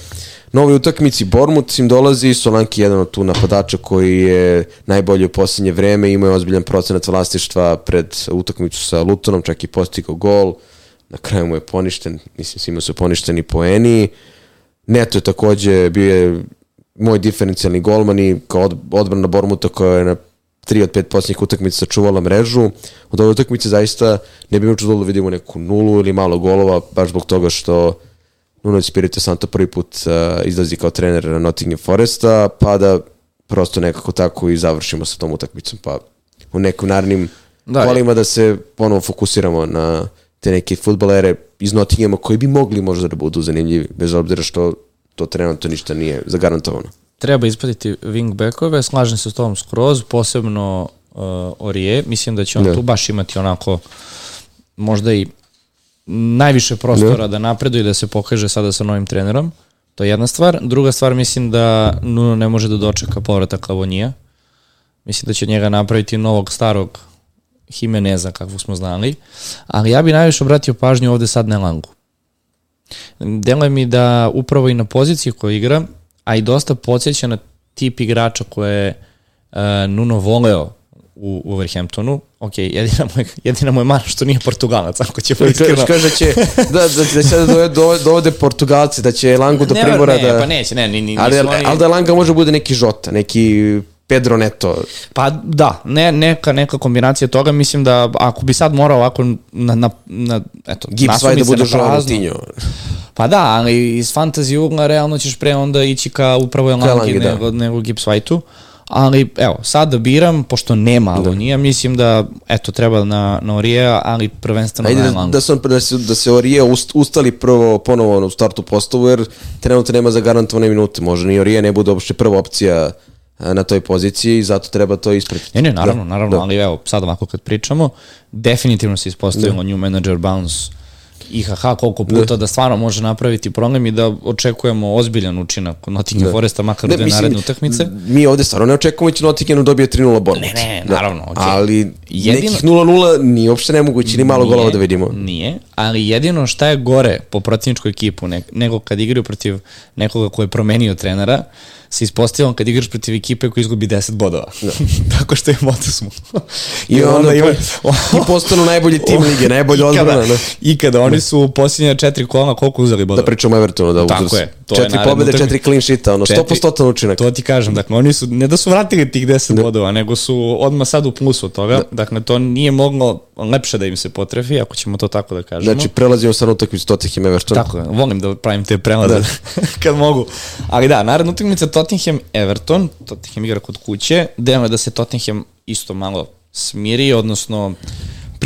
Novi utakmici Bormut im dolazi, Solanki jedan od tu napadača koji je najbolji u posljednje vreme, ima je ozbiljan procenat vlastištva pred utakmicu sa Lutonom, čak i postigao gol, na kraju mu je poništen, mislim svima su poništeni poeni. Neto je takođe bio je moj diferencijalni golman i kao od, odbrana Bormuta koja je na tri od pet posljednjih utakmica sačuvala mrežu. Od ove utakmice zaista ne bi učudilo da vidimo neku nulu ili malo golova, baš zbog toga što Nuno Espirito Santo prvi put uh, izlazi kao trener Nottingham Foresta, pa da prosto nekako tako i završimo sa tom utakmicom, pa u nekim narednim da, kolima da se ponovo fokusiramo na te neke futbolere iz Nottinghama koji bi mogli možda da budu zanimljivi, bez obzira što to trenutno ništa nije zagarantovano. Treba ispratiti wingbackove, slažem se s tom skroz, posebno uh, Orije, mislim da će on ne. tu baš imati onako možda i najviše prostora ne. da napreduje i da se pokaže sada sa novim trenerom. To je jedna stvar. Druga stvar, mislim da Nuno ne može da dočeka povratak Lavonija. Mislim da će njega napraviti novog starog Jimeneza, kakvog smo znali. Ali ja bi najviše obratio pažnju ovde sad na Langu. Deluje mi da upravo i na poziciji koju igra, a i dosta podsjeća na tip igrača koje je uh, Nuno voleo u, u Overhamptonu. Ok, jedina mu je, jedina mu je mana što nije Portugalac, ako će pa iskreno. Kaže će, da, da, da će da dovode, dovode Portugalci, da će Langu do ne, primora ne, da... Pa neće, ne, ni, ni, ali, oni... ali da Langa može bude neki Žota, neki Pedro Neto. Pa da, ne, neka, neka kombinacija toga, mislim da ako bi sad morao ovako na, na, na eto, Gibbs da bude Joao Pa da, ali iz fantasy ugla realno ćeš pre onda ići ka upravo Langi da. nego, nego Gibbs White-u. Ali, evo, sad da biram, pošto nema da. Alonija, mislim da, eto, treba na, na Orija, ali prvenstveno Ajde, na Elangu. Da, da, da, se, da se Orije ust, ustali prvo ponovo u startu postavu, jer trenutno nema zagarantovane minute. Može ni Orije ne bude uopšte prva opcija na toj poziciji i zato treba to ispratiti. Ne, ne, naravno, da, naravno, da. ali evo, sad ovako kad pričamo, definitivno se ispostavilo da. new manager bounce IHH koliko puta da. da stvarno može napraviti problem i da očekujemo ozbiljan učinak od Nottingham da. Foresta makar ne, u dve naredne utakmice. Mi ovde stvarno ne očekujemo da će Nottingham dobije 3-0 Bournemouth. Ne, ne, da. naravno. Okay. Ali jedino, nekih 0-0 nije uopšte nemoguće, ni malo golova da vidimo. Nije, ali jedino šta je gore po protivničkoj ekipu ne, nego kad igraju protiv nekoga ko je promenio trenera, se ispostavljamo kad igraš protiv ekipe koja izgubi 10 bodova. Da. Tako što je smo. I, I onda, ima... I postanu najbolji tim lige, najbolji odbrana. Da. I kada oni su u posljednje četiri kola, koliko uzeli bodova? Da pričamo Evertonu, da Tako je. To četiri je pobede, četiri clean sheeta, ono, 100% učinak. To ti kažem, dakle, oni su, ne da su vratili tih 10 da. bodova, nego su odmah sad u plusu od toga. Da. Dakle, to nije moglo lepše da im se potrefi, ako ćemo to tako da kažemo. Znači, prelazimo sad utakmicu Tottenham Everton. Tako je, volim da pravim te prelaze da. kad mogu. Ali da, naredna utakmica Tottenham Everton, Tottenham igra kod kuće, delno je da se Tottenham isto malo smiri, odnosno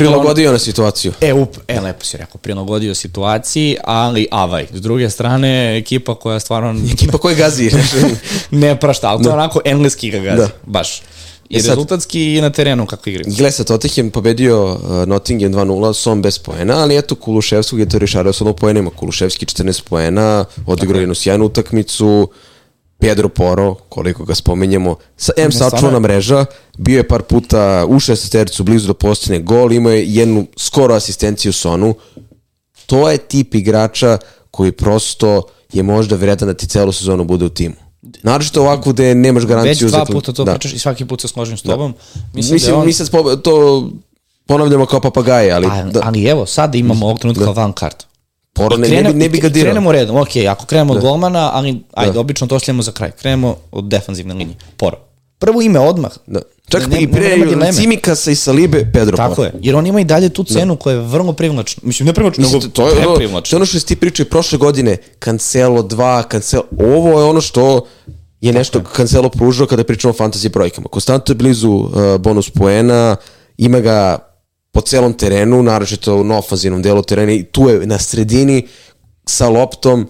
Prilagodio na situaciju. E, up, e, lepo si rekao, prilagodio situaciji, ali avaj. S druge strane, ekipa koja stvarno... Ekipa koja gazi. ne prašta, ali to da. onako engleski ga gazi, da. baš. I e sad, rezultatski i na terenu kako igraju. Gle sa Tottenham pobedio uh, Nottingham 2-0, Som bez poena, ali eto Kuluševskog je to rešario sa poenima. Kuluševski 14 poena, odigrao jednu sjajnu utakmicu, Pedro Poro, koliko ga spomenjemo, sa M sačuvana mreža, bio je par puta u šestetericu blizu do postane gol, imao je jednu skoro asistenciju Sonu. To je tip igrača koji prosto je možda vredan da ti celu sezonu bude u timu. Naravno ovako gde nemaš garanciju. Već dva puta to da. pričaš i svaki put se složim s da. tobom. Da. Mislim, Mislim da on... mi sad to ponavljamo kao papagaje, ali... A, da. Ali evo, sad imamo ovog trenutka da. van kartu. Poro, ne, ne, ne bi ga dirao. Krenemo redom, ok, ako krenemo da. od golmana, ali ajde, da. obično to slijemo za kraj. Krenemo od defanzivne linije. Poro. Prvo ime odmah. Da. Čak ne, i pre Cimikasa i Salibe, Pedro Tako Poro. je, jer on ima i dalje tu cenu da. koja je vrlo privlačna. Mislim, ne privlačna, nego to je, ono, to je ono što si ti pričao prošle godine, Cancelo 2, Cancelo, ovo je ono što je nešto Cancelo pružao kada pričamo o fantasy brojkama. Konstantno je blizu uh, bonus poena, ima ga po celom terenu, naročito na ofanzivnom delu terena i tu je na sredini sa loptom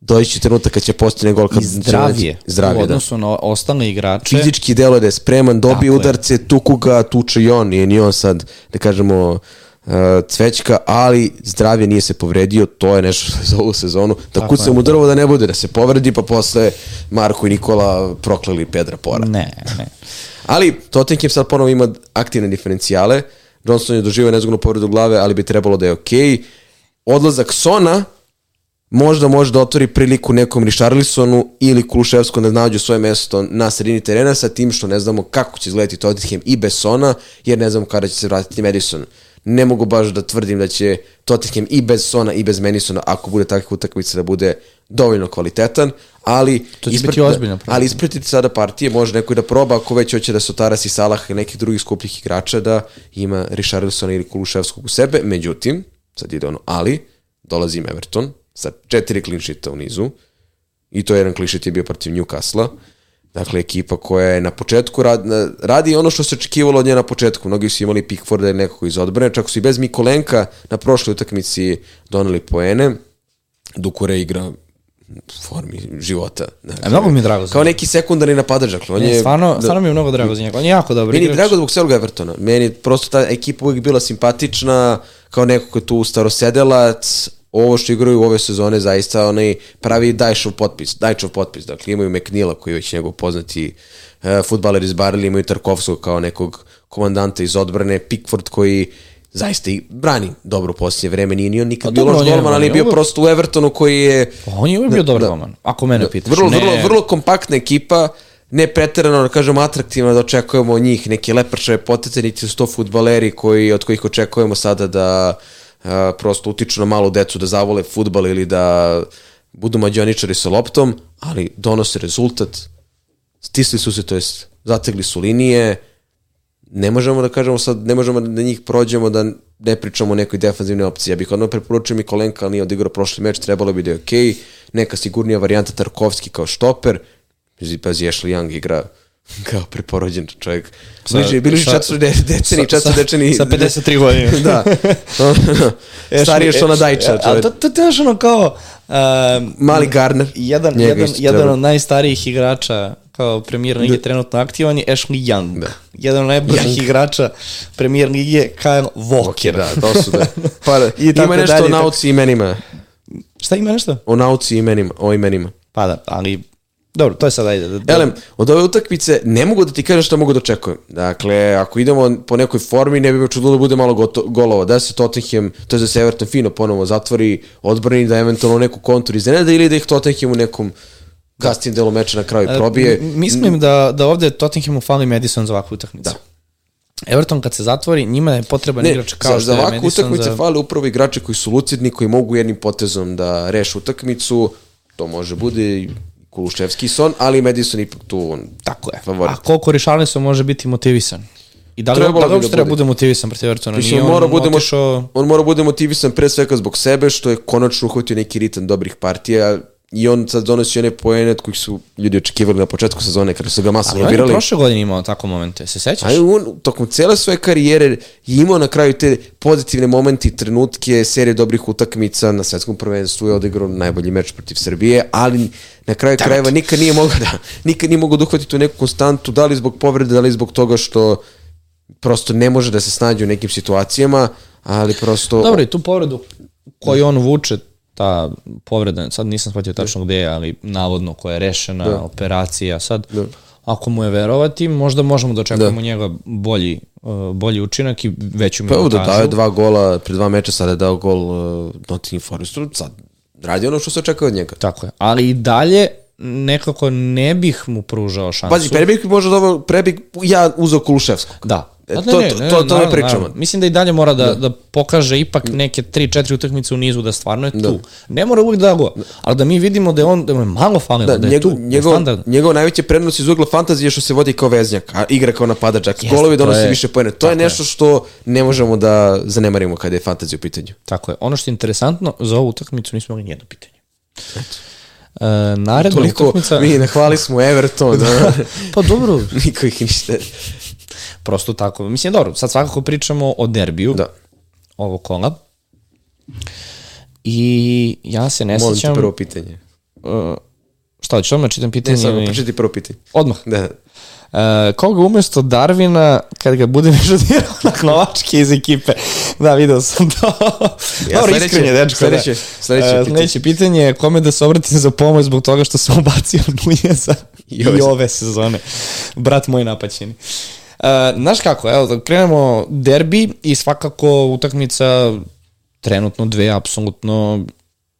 doći će trenutak kad će postane gol. Kad I zdravije, će- zdravije, u da. odnosu na ostale igrače. Fizički delo da je spreman, dobije Tako je. udarce, tuku ga, tuče i on, nije ni on sad, da kažemo, uh, cvećka, ali zdravlje nije se povredio, to je nešto što je za ovu sezonu. Da je. mu drvo da ne bude, da se povredi, pa posle Marko i Nikola prokleli Pedra Pora. Ne, ne. Ali Tottenham sad ponovo ima aktivne diferencijale. Johnson je doživio nezgodnu povredu glave, ali bi trebalo da je okej. Odlazak Sona možda može da otvori priliku nekom Richarlisonu ili Kuluševskom da nađu svoje mesto na sredini terena sa tim što ne znamo kako će izgledati Tottenham i bez Sona, jer ne znamo kada će se vratiti Madison. Ne mogu baš da tvrdim da će Tottenham i bez Sona i bez Madisona, ako bude takvih utakmica, da bude dovoljno kvalitetan, ali To će biti ozbiljna prilika. ali ispratiti sada partije, može neko i da proba, ako već hoće da se Taras i Salah i nekih drugih skupljih igrača, da ima Richarlisona ili Kuluševskog u sebe. Međutim, sad ide ono, ali, dolazi im Everton sa četiri sheeta u nizu i to je jedan sheet je bio protiv Newcastle. Dakle, ekipa koja je na početku rad, na- radi ono što se očekivalo od nje na početku. Mnogi su imali Pickforda ili nekog iz odbrane, čak su i bez Mikolenka na prošloj utakmici doneli poene. Dukure igra formi života. Dakle, mnogo mi je drago za Kao neki sekundarni napadač, dakle, on Ne, je... stvarno, da. stvarno mi je mnogo drago za njega. On je jako dobar Meni je igrač. drago zbog celog Evertona. Meni je prosto ta ekipa uvijek bila simpatična, kao neko ko je tu starosedelac, ovo što igraju u ove sezone zaista onaj pravi Dajšov potpis, Dajčov potpis. Dakle, imaju McNeila koji je već njegov poznati uh, futbaler iz Barley, imaju Tarkovskog kao nekog komandanta iz odbrane, Pickford koji zaista i brani dobro u posljednje vreme, nije ni on nikad Pa bio loš golman, ali je bio prosto u Evertonu koji je Pa On je uvijek bio dobar golman, ako mene pitaš. vrlo, vrlo, vrlo kompaktna ekipa, ne preterano, da kažemo, atraktivno da očekujemo od njih neke leprčave potete, niti su to futbaleri koji, od kojih očekujemo sada da a, prosto utiču na malu decu da zavole futbal ili da budu mađioničari sa loptom, ali donose rezultat, stisli su se, to jest zategli su linije, ne možemo da kažemo sad, ne možemo da njih prođemo da ne pričamo o nekoj defanzivnoj opciji. Ja bih odmah preporučio Mikolenka, ali nije odigrao prošli meč, trebalo bi da je okej. Neka sigurnija varijanta Tarkovski kao štoper. Pazi, Ashley Young igra kao preporođen čovjek. Bliže, bili sa- četiri de, deceni, sa- četiri sa- dečeni. sa 53 godine. da. Stariji što na Dajča. A to, to, je ono kao... Um, Mali Garner. jedan, Njega jedan, jedan od najstarijih igrača kao premijer lige trenutno aktivan je Ashley Young. Da. Jedan od najbržih igrača premijer lige Kyle Walker. Da, to su da. Pa, I tako ima nešto dalje, o i nauci i imenima. Šta ima nešto? O nauci i imenima. O imenima. Pa da, ali... Dobro, to je sad ajde. Da, da, Elem, od ove utakmice ne mogu da ti kažem šta mogu da očekujem. Dakle, ako idemo po nekoj formi, ne bi me čudilo da bude malo goto, golova. Da se Tottenham, to je da se Everton fino ponovo zatvori, odbrani, da eventualno neku kontur iznenada ili da ih Tottenham u nekom kasnijem delu meča na kraju probije. M- Mislim da, da ovde Tottenhamu fali Madison za ovakvu utakmicu. Da. Everton kad se zatvori, njima je potreban Ne, igrač kao što za je ovakvu Madison. utakmice za... fale upravo igrači koji su lucidni, koji mogu jednim potezom da reše utakmicu. To može bude i Kuluševski son, ali Madison ipak tu on, Tako je. favorit. A koliko Richarlison može biti motivisan? I da li, Trebalo da li bi uopšte da treba bude. bude motivisan protiv Evertona? Nije on, mora bude, otišao... on mora bude motivisan pre svega zbog sebe, što je konačno uhvatio neki ritam dobrih partija i on sad donosi one poene od kojih su ljudi očekivali na početku sezone kada su ga Ali masovno on je birali. prošle godine imao tako momente, se sećaš? A on tokom cele svoje karijere je imao na kraju te pozitivne momente i trenutke, serije dobrih utakmica, na svetskom prvenstvu je odigrao najbolji meč protiv Srbije, ali na kraju krajeva nikad nije mogao da, nikad nije mogao da uhvati tu neku konstantu, da li zbog povrede, da li zbog toga što prosto ne može da se snađe u nekim situacijama, ali prosto... Dobro, i tu povredu koju on vuče, ta povreda, sad nisam shvatio tačno gde je, ali navodno koja je rešena, operacija, sad, ako mu je verovati, možda možemo da očekujemo njega bolji, uh, bolji učinak i veću Pa evo da minutažu. daje dva gola pre dva meča, sada je dao gol uh, Nottingham Forestu, sad radi ono što se očekuje od njega. Tako je. Ali i dalje nekako ne bih mu pružao šansu. Pazi, pre bih možda doveo, pre bih ja uzeo Kuluševskog. Da. E, Pa to- to- to- to ne pričamo. naravno. Mislim da i dalje mora da, da. pokaže ipak neke 3-4 utakmice u nizu da stvarno je tu. Ne mora uvijek da go, ali da mi vidimo da je on, da je malo falilo, da, Da, je njegov, tu, da je njegov, standardno. njegov najveća prednost iz ugla fantazije je što se vodi kao veznjak, a igra kao napadač, a golovi donosi je- više pojene. To je tako je. nešto što ne možemo da zanemarimo kada je fantazija u pitanju. Tako je. Ono što je interesantno, za ovu utakmicu nismo imali nijedno pitanje. E, naredna Toliko, utakmica... mi nahvali smo Everton, da. Pa dobro, niko ih ništa. Prosto tako. Mislim, dobro, sad svakako pričamo o derbiju Da. ovog kola. I ja se ne Molim te sjećam... prvo pitanje. uh, šta hoćeš, odmah čitam pitanje? Ne, samo pročiti prvo pitanje. Odmah. Da. Uh, koga umesto Darvina, kad ga budem žudirao na Novačke iz ekipe? Da, video sam to. Ja, Dobro, sledeće- iskren je, dečko. sledeće- da. sledeće pitanje. sledeće pitanje je kome da se obratim za pomoć zbog toga što sam ubacio Nunjeza i, I ove sezone. Brat moj napaćeni. Uh, znaš kako, evo, da krenemo derbi i svakako utakmica trenutno dve, apsolutno,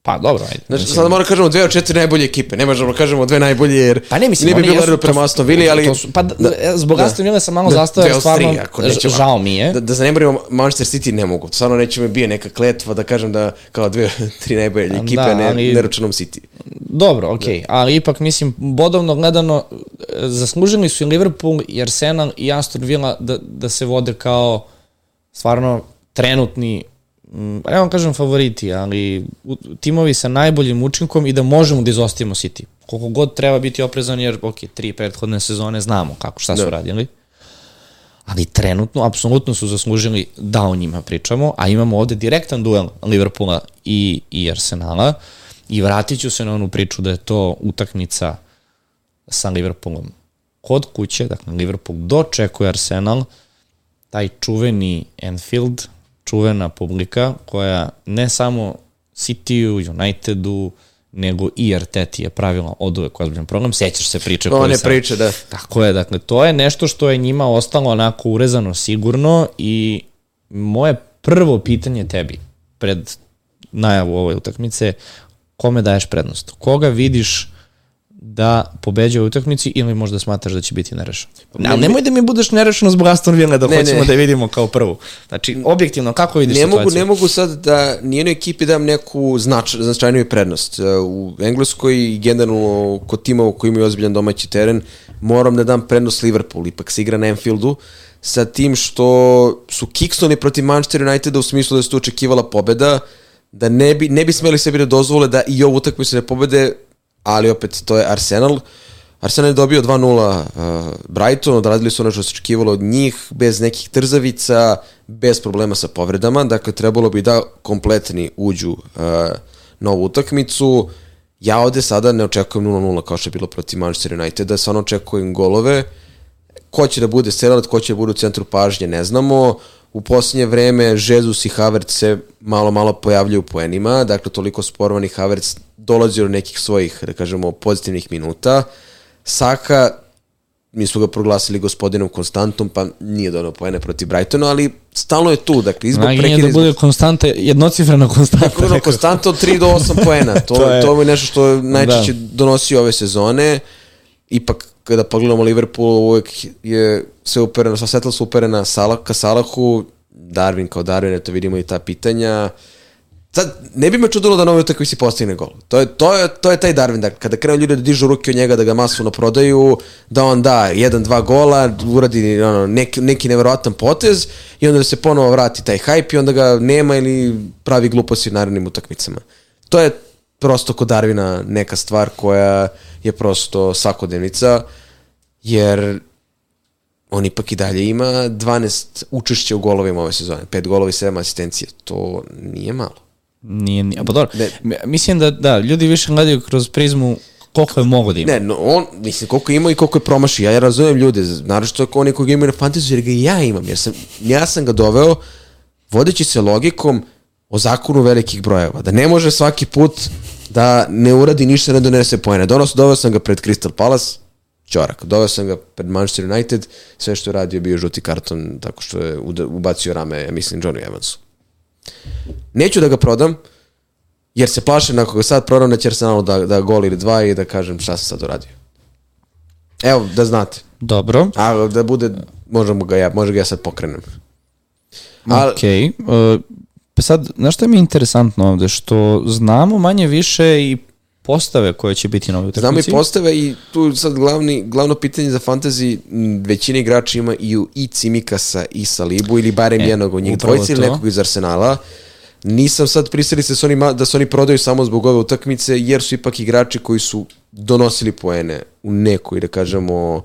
pa dobro, ajde. Znači, mislim- sad moramo da kažemo dve od četiri najbolje ekipe. Ne možemo da kažemo dve najbolje jer Pa ne, mislim, ne bi bilo jesu- prema Aston Villa, ali... to su- pa da, e, zbog Aston Villa sam malo Da, zastavio, od stvarno, ako nećemo- žao mi je. Da, da zanemarimo Manchester City ne mogu. Stvarno neće me bije neka kletva da kažem da kao dve, tri najbolje ekipe, Da, ne, ali- ne računom City. Dobro, okej, ali ipak mislim, bodovno gledano, e, zaslužili su i Liverpool i Arsenal i Aston Villa da, da se vode kao stvarno trenutni, pa ne vam kažem favoriti, ali timovi sa najboljim učinkom i da možemo da izostavimo City. Koliko god treba biti oprezan, jer, ok, tri prethodne sezone znamo kako, šta su Da. radili. Ali trenutno, apsolutno su zaslužili da o njima pričamo, a imamo ovde direktan duel Liverpoola i, i Arsenala i vratit ću se na onu priču da je to utakmica sa Liverpoolom kod kuće, dakle Liverpool dočekuje Arsenal, taj čuveni Enfield, čuvena publika koja ne samo City-u, Unitedu, nego i Arteti je pravila od uvek ozbiljan problem. Sećaš se priče koje One sam- priče, da. Tako je, dakle, to je nešto što je njima ostalo onako urezano sigurno i moje prvo pitanje tebi pred najavu ove utakmice, kome daješ prednost? Koga vidiš da pobeđuje u utakmici ili možda smatraš da će biti nerešeno? Ne, nemoj da mi budeš nerešeno zbog Aston Villa da Ne, hoćemo ne. da vidimo kao prvu. Znači, objektivno, kako vidiš Ne situaciju? mogu, ne mogu sad da nijednoj ekipi dam neku znač, značajniju prednost. E, U Engleskoj i generalno kod timova koji imaju ozbiljan domaći teren moram da dam prednost Liverpool, ipak se igra na Anfieldu sa tim što su kiksnuli protiv Manchester Uniteda u smislu da se tu očekivala pobeda, da ne bi, ne bi smeli sebi da dozvole da i ovu utakmicu ne pobede, ali opet to je Arsenal. Arsenal je dobio 2-0 uh, Brighton, odradili su ono što se očekivalo od njih, bez nekih trzavica, bez problema sa povredama, dakle trebalo bi da kompletni uđu uh, na ovu utakmicu. Ja ovde sada ne očekujem 0-0 kao što je bilo protiv Manchester Uniteda, stvarno očekujem golove. Ko će da bude strelac, ko će da bude u centru pažnje, ne znamo. U posljednje vreme Jesus i Havertz se malo, malo pojavljaju u poenima, dakle toliko sporvani Havertz dolazi do nekih svojih, da kažemo, pozitivnih minuta. Saka, mi su ga proglasili gospodinom Konstantom, pa nije donao poene protiv Brightona, ali stalno je tu, dakle, izbog Naginje prekida... da bude konstanta, jednocifrena konstanta. Ono nekako. konstantno od 3 do 8 poena. To, To je, to je nešto što najčešće da. donosi ove sezone. Ipak, kada pogledamo Liverpool, uvek je sve upereno, sva svetla su uperena Salah, ka Salahu, Darwin kao Darwin, eto vidimo i ta pitanja. Sad, ne bi me čudilo da na ovoj utakmici postigne gol. To je, to je, to je taj Darwin, da kada krenu ljudi da dižu ruke od njega, da ga masovno prodaju, da on da jedan, dva gola, uradi ono, neki, neki neverovatan potez i onda da se ponovo vrati taj hype i onda ga nema ili pravi gluposti u narednim utakmicama. To je prosto kod Darvina neka stvar koja je prosto svakodnevnica, jer on ipak i dalje ima 12 učešća u golovima ove sezone. 5 golova i 7 asistencija. To nije malo. Nije, nije, pa dobro. Ne. Mislim da, da, ljudi više gledaju kroz prizmu koliko je mogo da ima. Ne, no, on, mislim, koliko ima i koliko je promašio. Ja, ja razumem ljude, naravno što oni koji ga imaju na fantaziju, jer ga i ja imam, jer sam, ja sam ga doveo vodeći se logikom o zakonu velikih brojeva, da ne može svaki put da ne uradi ništa, ne donese pojene. Donos, doveo sam ga pred Crystal Palace, čorak. Doveo sam ga pred Manchester United, sve što je radio bio žuti karton, tako što je ubacio rame, ja mislim, Johnny Evansu. Neću da ga prodam, jer se plašim ako ga sad prodam da će Arsenalu da, da gol ili dva i da kažem šta sam sad uradio. Evo, da znate. Dobro, A da bude, možemo ga ja, može ga ja sad pokrenem. A, okej. Okay. Pa sad, znaš mi je interesantno ovde? Što znamo manje više i postave koje će biti na ovoj utakmici. Znamo i postave i tu sad glavni, glavno pitanje za fantasy, većina igrača ima i, u, i Cimikasa i Salibu ili barem E, e, jednog od njih dvojice ili nekog iz Arsenala. Nisam sad pristali se da se oni, ma- da se oni prodaju samo zbog ove utakmice, jer su ipak igrači koji su donosili poene u nekoj, da kažemo,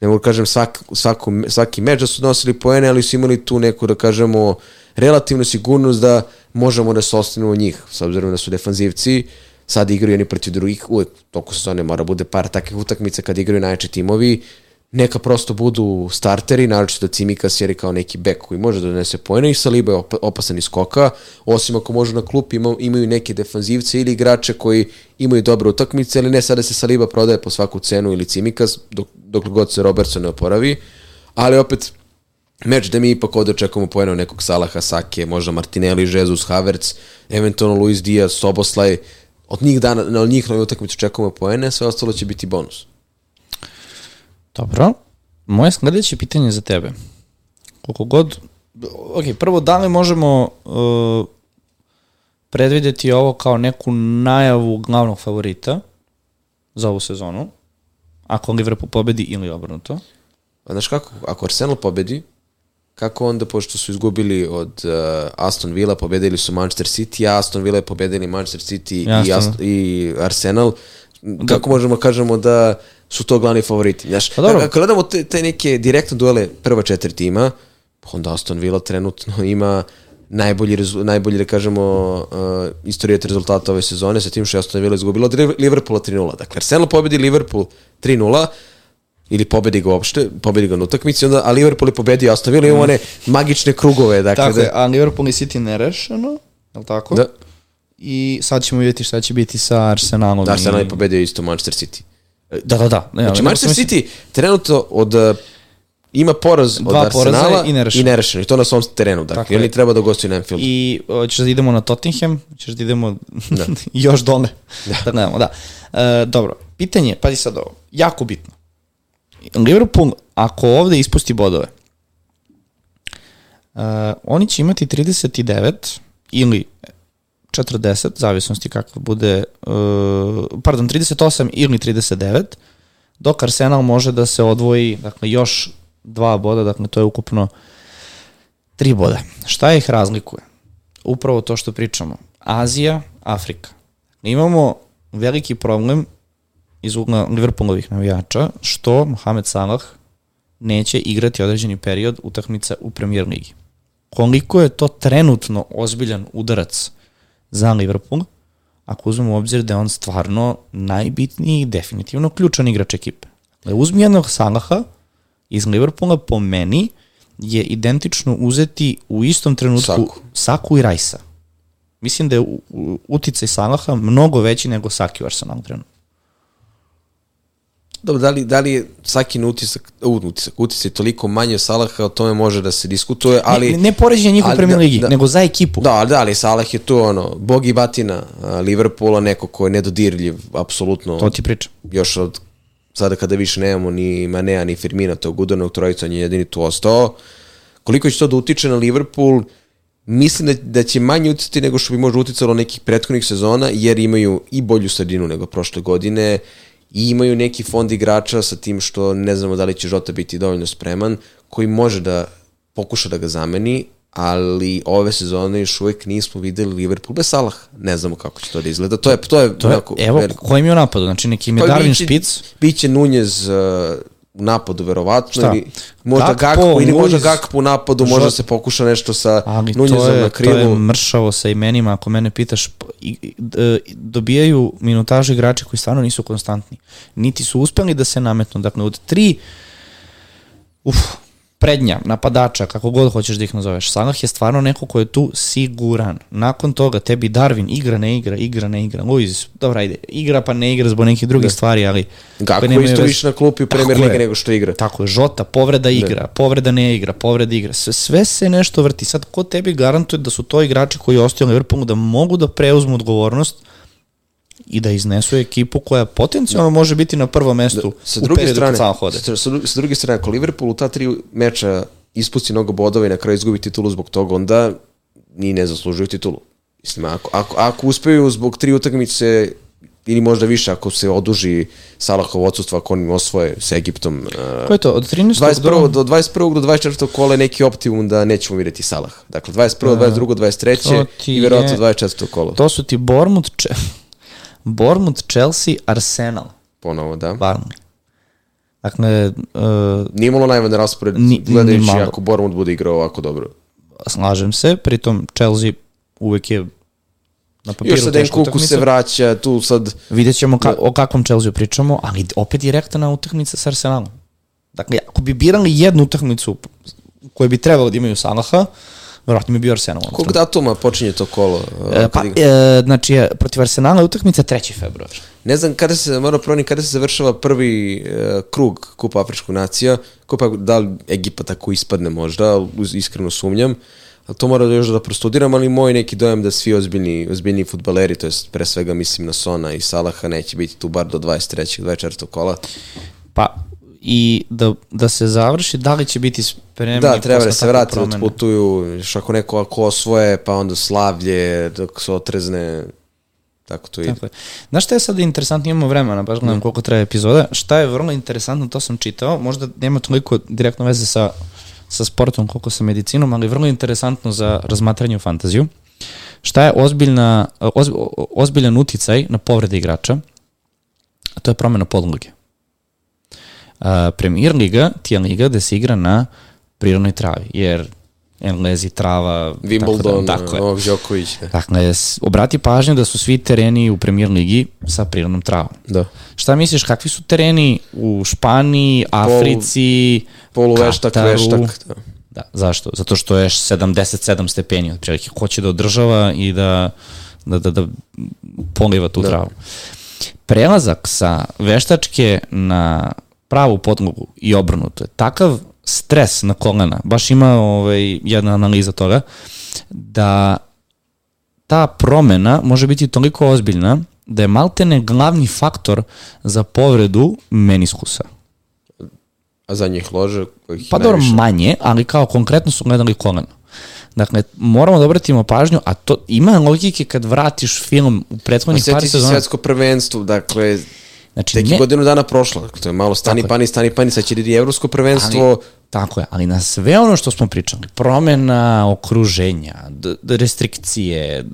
ne mogu da kažem svak, svaku, svaki meč da su donosili poene, ali su imali tu neku, da kažemo, relativnu sigurnost da možemo da se ostanemo njih, s obzirom da su defanzivci. sad igraju jedni protiv drugih, uvek toliko sezone mora bude par takvih utakmica kad igraju najjači timovi, neka prosto budu starteri, naročito Cimikas jer je kao neki bek koji može da donese pojene i Saliba je op opasan iz skoka, osim ako može na klup ima, imaju neke defanzivce ili igrače koji imaju dobre utakmice, ali ne sada se Saliba prodaje po svaku cenu ili Cimikas, dok, dok god se Robertson ne oporavi, ali opet meč da mi ipak ovde očekujemo pojena nekog Salaha, Sake, možda Martinelli, Jesus, Havertz, eventualno Luis Diaz, Soboslaj, od njih dana, od njih nove utakmice očekujemo pojene, sve ostalo će biti bonus. Dobro. Moje sledeće pitanje za tebe. Koliko god... Ok, prvo, da li možemo uh, predvideti ovo kao neku najavu glavnog favorita za ovu sezonu? Ako Liverpool pobedi ili obrnuto? A znaš kako, ako Arsenal pobedi, kako onda, pošto su izgubili od uh, Aston Villa, pobedili su Manchester City, a Aston Villa je pobedili Manchester City i, Aston, i Arsenal, kako da. možemo kažemo da su to glavni favoriti. Znaš, pa dobro. Ako gledamo te, te neke direktne duele prva četiri tima, onda Aston Villa trenutno ima najbolji, najbolji da kažemo, uh, istorijet rezultata ove sezone sa tim što je Aston Villa izgubila od Liverpoola 3-0. Dakle, Arsenal pobedi Liverpool 3-0, ili pobedi ga uopšte, pobedi ga na utakmici, onda, a Liverpool je pobedio Aston Villa, imamo one magične krugove. Dakle, tako da, je, a Liverpool i City nerešeno, je li tako? Da. I sad ćemo vidjeti šta će biti sa Arsenalom. Da, Arsenal je pobedio isto Manchester City. Da, da, da. Ne, znači, Manchester City trenutno od uh, ima poraz Dva od Arsenala i nerešeno. I nerešeno. I to na svom terenu. Dakle, Tako oni treba da gostuju na Anfield. I ćeš da idemo na Tottenham, ćeš da idemo da. još dole. Da. da gledamo, da. E, dobro, pitanje, pazi sad ovo, jako bitno. Liverpool, ako ovde ispusti bodove, uh, oni će imati 39 ili 40, zavisnosti kakva bude, uh, pardon, 38 ili 39, dok Arsenal može da se odvoji, dakle, još dva boda, dakle, to je ukupno tri boda. Šta ih razlikuje? Upravo to što pričamo. Azija, Afrika. Imamo veliki problem iz ugla Liverpoolovih navijača, što Mohamed Salah neće igrati određeni period utakmica u premier ligi. Koliko je to trenutno ozbiljan udarac za Liverpool, ako uzmemo u obzir da je on stvarno najbitniji i definitivno ključan igrač ekipe. Dakle, uzmi jednog Salaha iz Liverpoola po meni je identično uzeti u istom trenutku Saku, Saku i Rajsa. Mislim da je uticaj Salaha mnogo veći nego Saki u Arsenalu trenutno. Dobro, da li, da li je Sakin utisak, utisak, utisak toliko manje Salaha, o tome može da se diskutuje, ali... Ne, ne poređenje njihov premier da, ligi, da, nego za ekipu. Da, da, ali Salah je tu ono, bog i batina Liverpoola, neko ko je nedodirljiv, apsolutno. To ti pričam. Još od sada kada više nemamo ni Manea ni Firmina, tog udarnog trojica, on je jedini tu ostao. Koliko će to da utiče na Liverpool, mislim da, da će manje uticati nego što bi možda uticalo nekih prethodnih sezona, jer imaju i bolju sredinu nego prošle godine, i imaju neki fond igrača sa tim što ne znamo da li će Žota biti dovoljno spreman, koji može da pokuša da ga zameni, ali ove sezone još uvek nismo videli Liverpool bez Salah. Ne znamo kako će to da izgleda. To je, to je, to je onako, evo, veliko. ko im je u napadu? Znači neki im je pa Darwin Špic? Biće Nunez uh, u napadu verovatno Šta? ili možda Gakpo, Gakpo ili možda Gakpo u napadu, možda se pokuša nešto sa Nunezom na krilu. To je mršavo sa imenima, ako mene pitaš, dobijaju minutažu igrače koji stvarno nisu konstantni. Niti su uspeli da se nametnu. Dakle, od tri uf, prednja, napadača, kako god hoćeš da ih nazoveš. Salah je stvarno neko ko je tu siguran. Nakon toga tebi Darwin igra, ne igra, igra, ne igra. Luiz, dobra, ajde, igra pa ne igra zbog nekih drugih da. stvari, ali... Kako isto više na klupi u Premier Ligi nego što igra. Tako je, Žota, povreda da. igra, da. povreda ne igra, povreda igra. Sve, sve se nešto vrti. Sad, ko tebi garantuje da su to igrači koji ostaju na Liverpoolu da mogu da preuzmu odgovornost i da iznesu ekipu koja potencijalno da. može biti na prvom mestu da, sa druge u periodu strane, kad hode. Sa, sa, druge strane, ako Liverpool u ta tri meča ispusti mnogo bodova i na kraju izgubi titulu zbog toga, onda ni ne zaslužuju titulu. Mislim, ako, ako, ako uspeju zbog tri utakmice ili možda više ako se oduži Salahov odsustvo ako oni osvoje sa Egiptom. Uh, Ko je to? Od 13. 21. do, do 21. do 24. kola neki optimum da nećemo vidjeti Salah. Dakle, 21. Uh, 22. 23. i verovatno 24. kola. To su ti Bormut, Bournemouth, Chelsea, Arsenal. Ponovo, da. Burnley. Dakle... Uh, Nije imalo najvan raspored, ni, gledajući ni ako Bournemouth bude igrao ovako dobro. Slažem se, pritom Chelsea uvek je Na papiru Još sad Enkuku se vraća, tu sad... Vidjet ćemo ka, o kakvom Chelsea pričamo, ali opet direktna utakmica sa Arsenalom. Dakle, ako bi birali jednu utakmicu koju bi trebalo da imaju Salaha, vjerojatno bi bio Arsenal. Kog datuma počinje to kolo? E, Pa, Kad igra? e, znači, protiv Arsenala je utakmica 3. februar. Ne znam kada se, moram pronim, kada se završava prvi e, krug Kupa Afričkog nacija, Kupa, da li Egipa tako ispadne možda, iskreno sumnjam, ali to mora da još da prostudiram, ali moj neki dojam da svi ozbiljni, ozbiljni futbaleri, to jest pre svega mislim na Sona i Salaha, neće biti tu bar do 23. 24. kola. Pa, i da, da se završi, da li će biti spremni Da, treba da se vrati, da otputuju, još ako neko ako osvoje, pa onda slavlje, dok se otrezne, tako to ide. Tako je. Znaš šta je sad interesantno, imamo vremena, baš gledam koliko traje epizoda, šta je vrlo interesantno, to sam čitao, možda nema toliko direktno veze sa, sa sportom koliko sa medicinom, ali vrlo interesantno za razmatranje u fantaziju. Šta je ozbiljna, oz, ozbiljan uticaj na povrede igrača, a to je promjena podloge. Uh, Premier liga ti je liga gde se igra na prirodnoj travi, jer Englezi trava, Wimbledon, tako, da, tako je. Novak Đoković. Da. Dakle, obrati pažnju da su svi tereni u premier ligi sa prirodnom travom. da. Šta misliš, kakvi su tereni u Španiji, Africi, Poluveštak, Kataru? veštak. Da. Da, zašto? Zato što je 77 stepeni, otprilike hoće da održava i da, da, da, da poliva tu da. travu. Prelazak sa veštačke na pravu podlogu i obrnuto je takav stres na kolena, baš ima ovaj, jedna analiza toga, da ta promena može biti toliko ozbiljna da je maltene glavni faktor za povredu meniskusa. A za njih lože kojih Pa dobro, najviše. manje, ali kao konkretno su gledali koleno. Dakle, moramo da obratimo pažnju, a to ima logike kad vratiš film u prethodnih par sjeti se sezona. svetsko prvenstvo, dakle, Znači, tek ne, godinu dana prošlo, dakle, to je malo stani Tako pani, stani pani, sad će idi evropsko prvenstvo, ali, tako je, ali na sve ono što smo pričali, promena okruženja, restrikcije,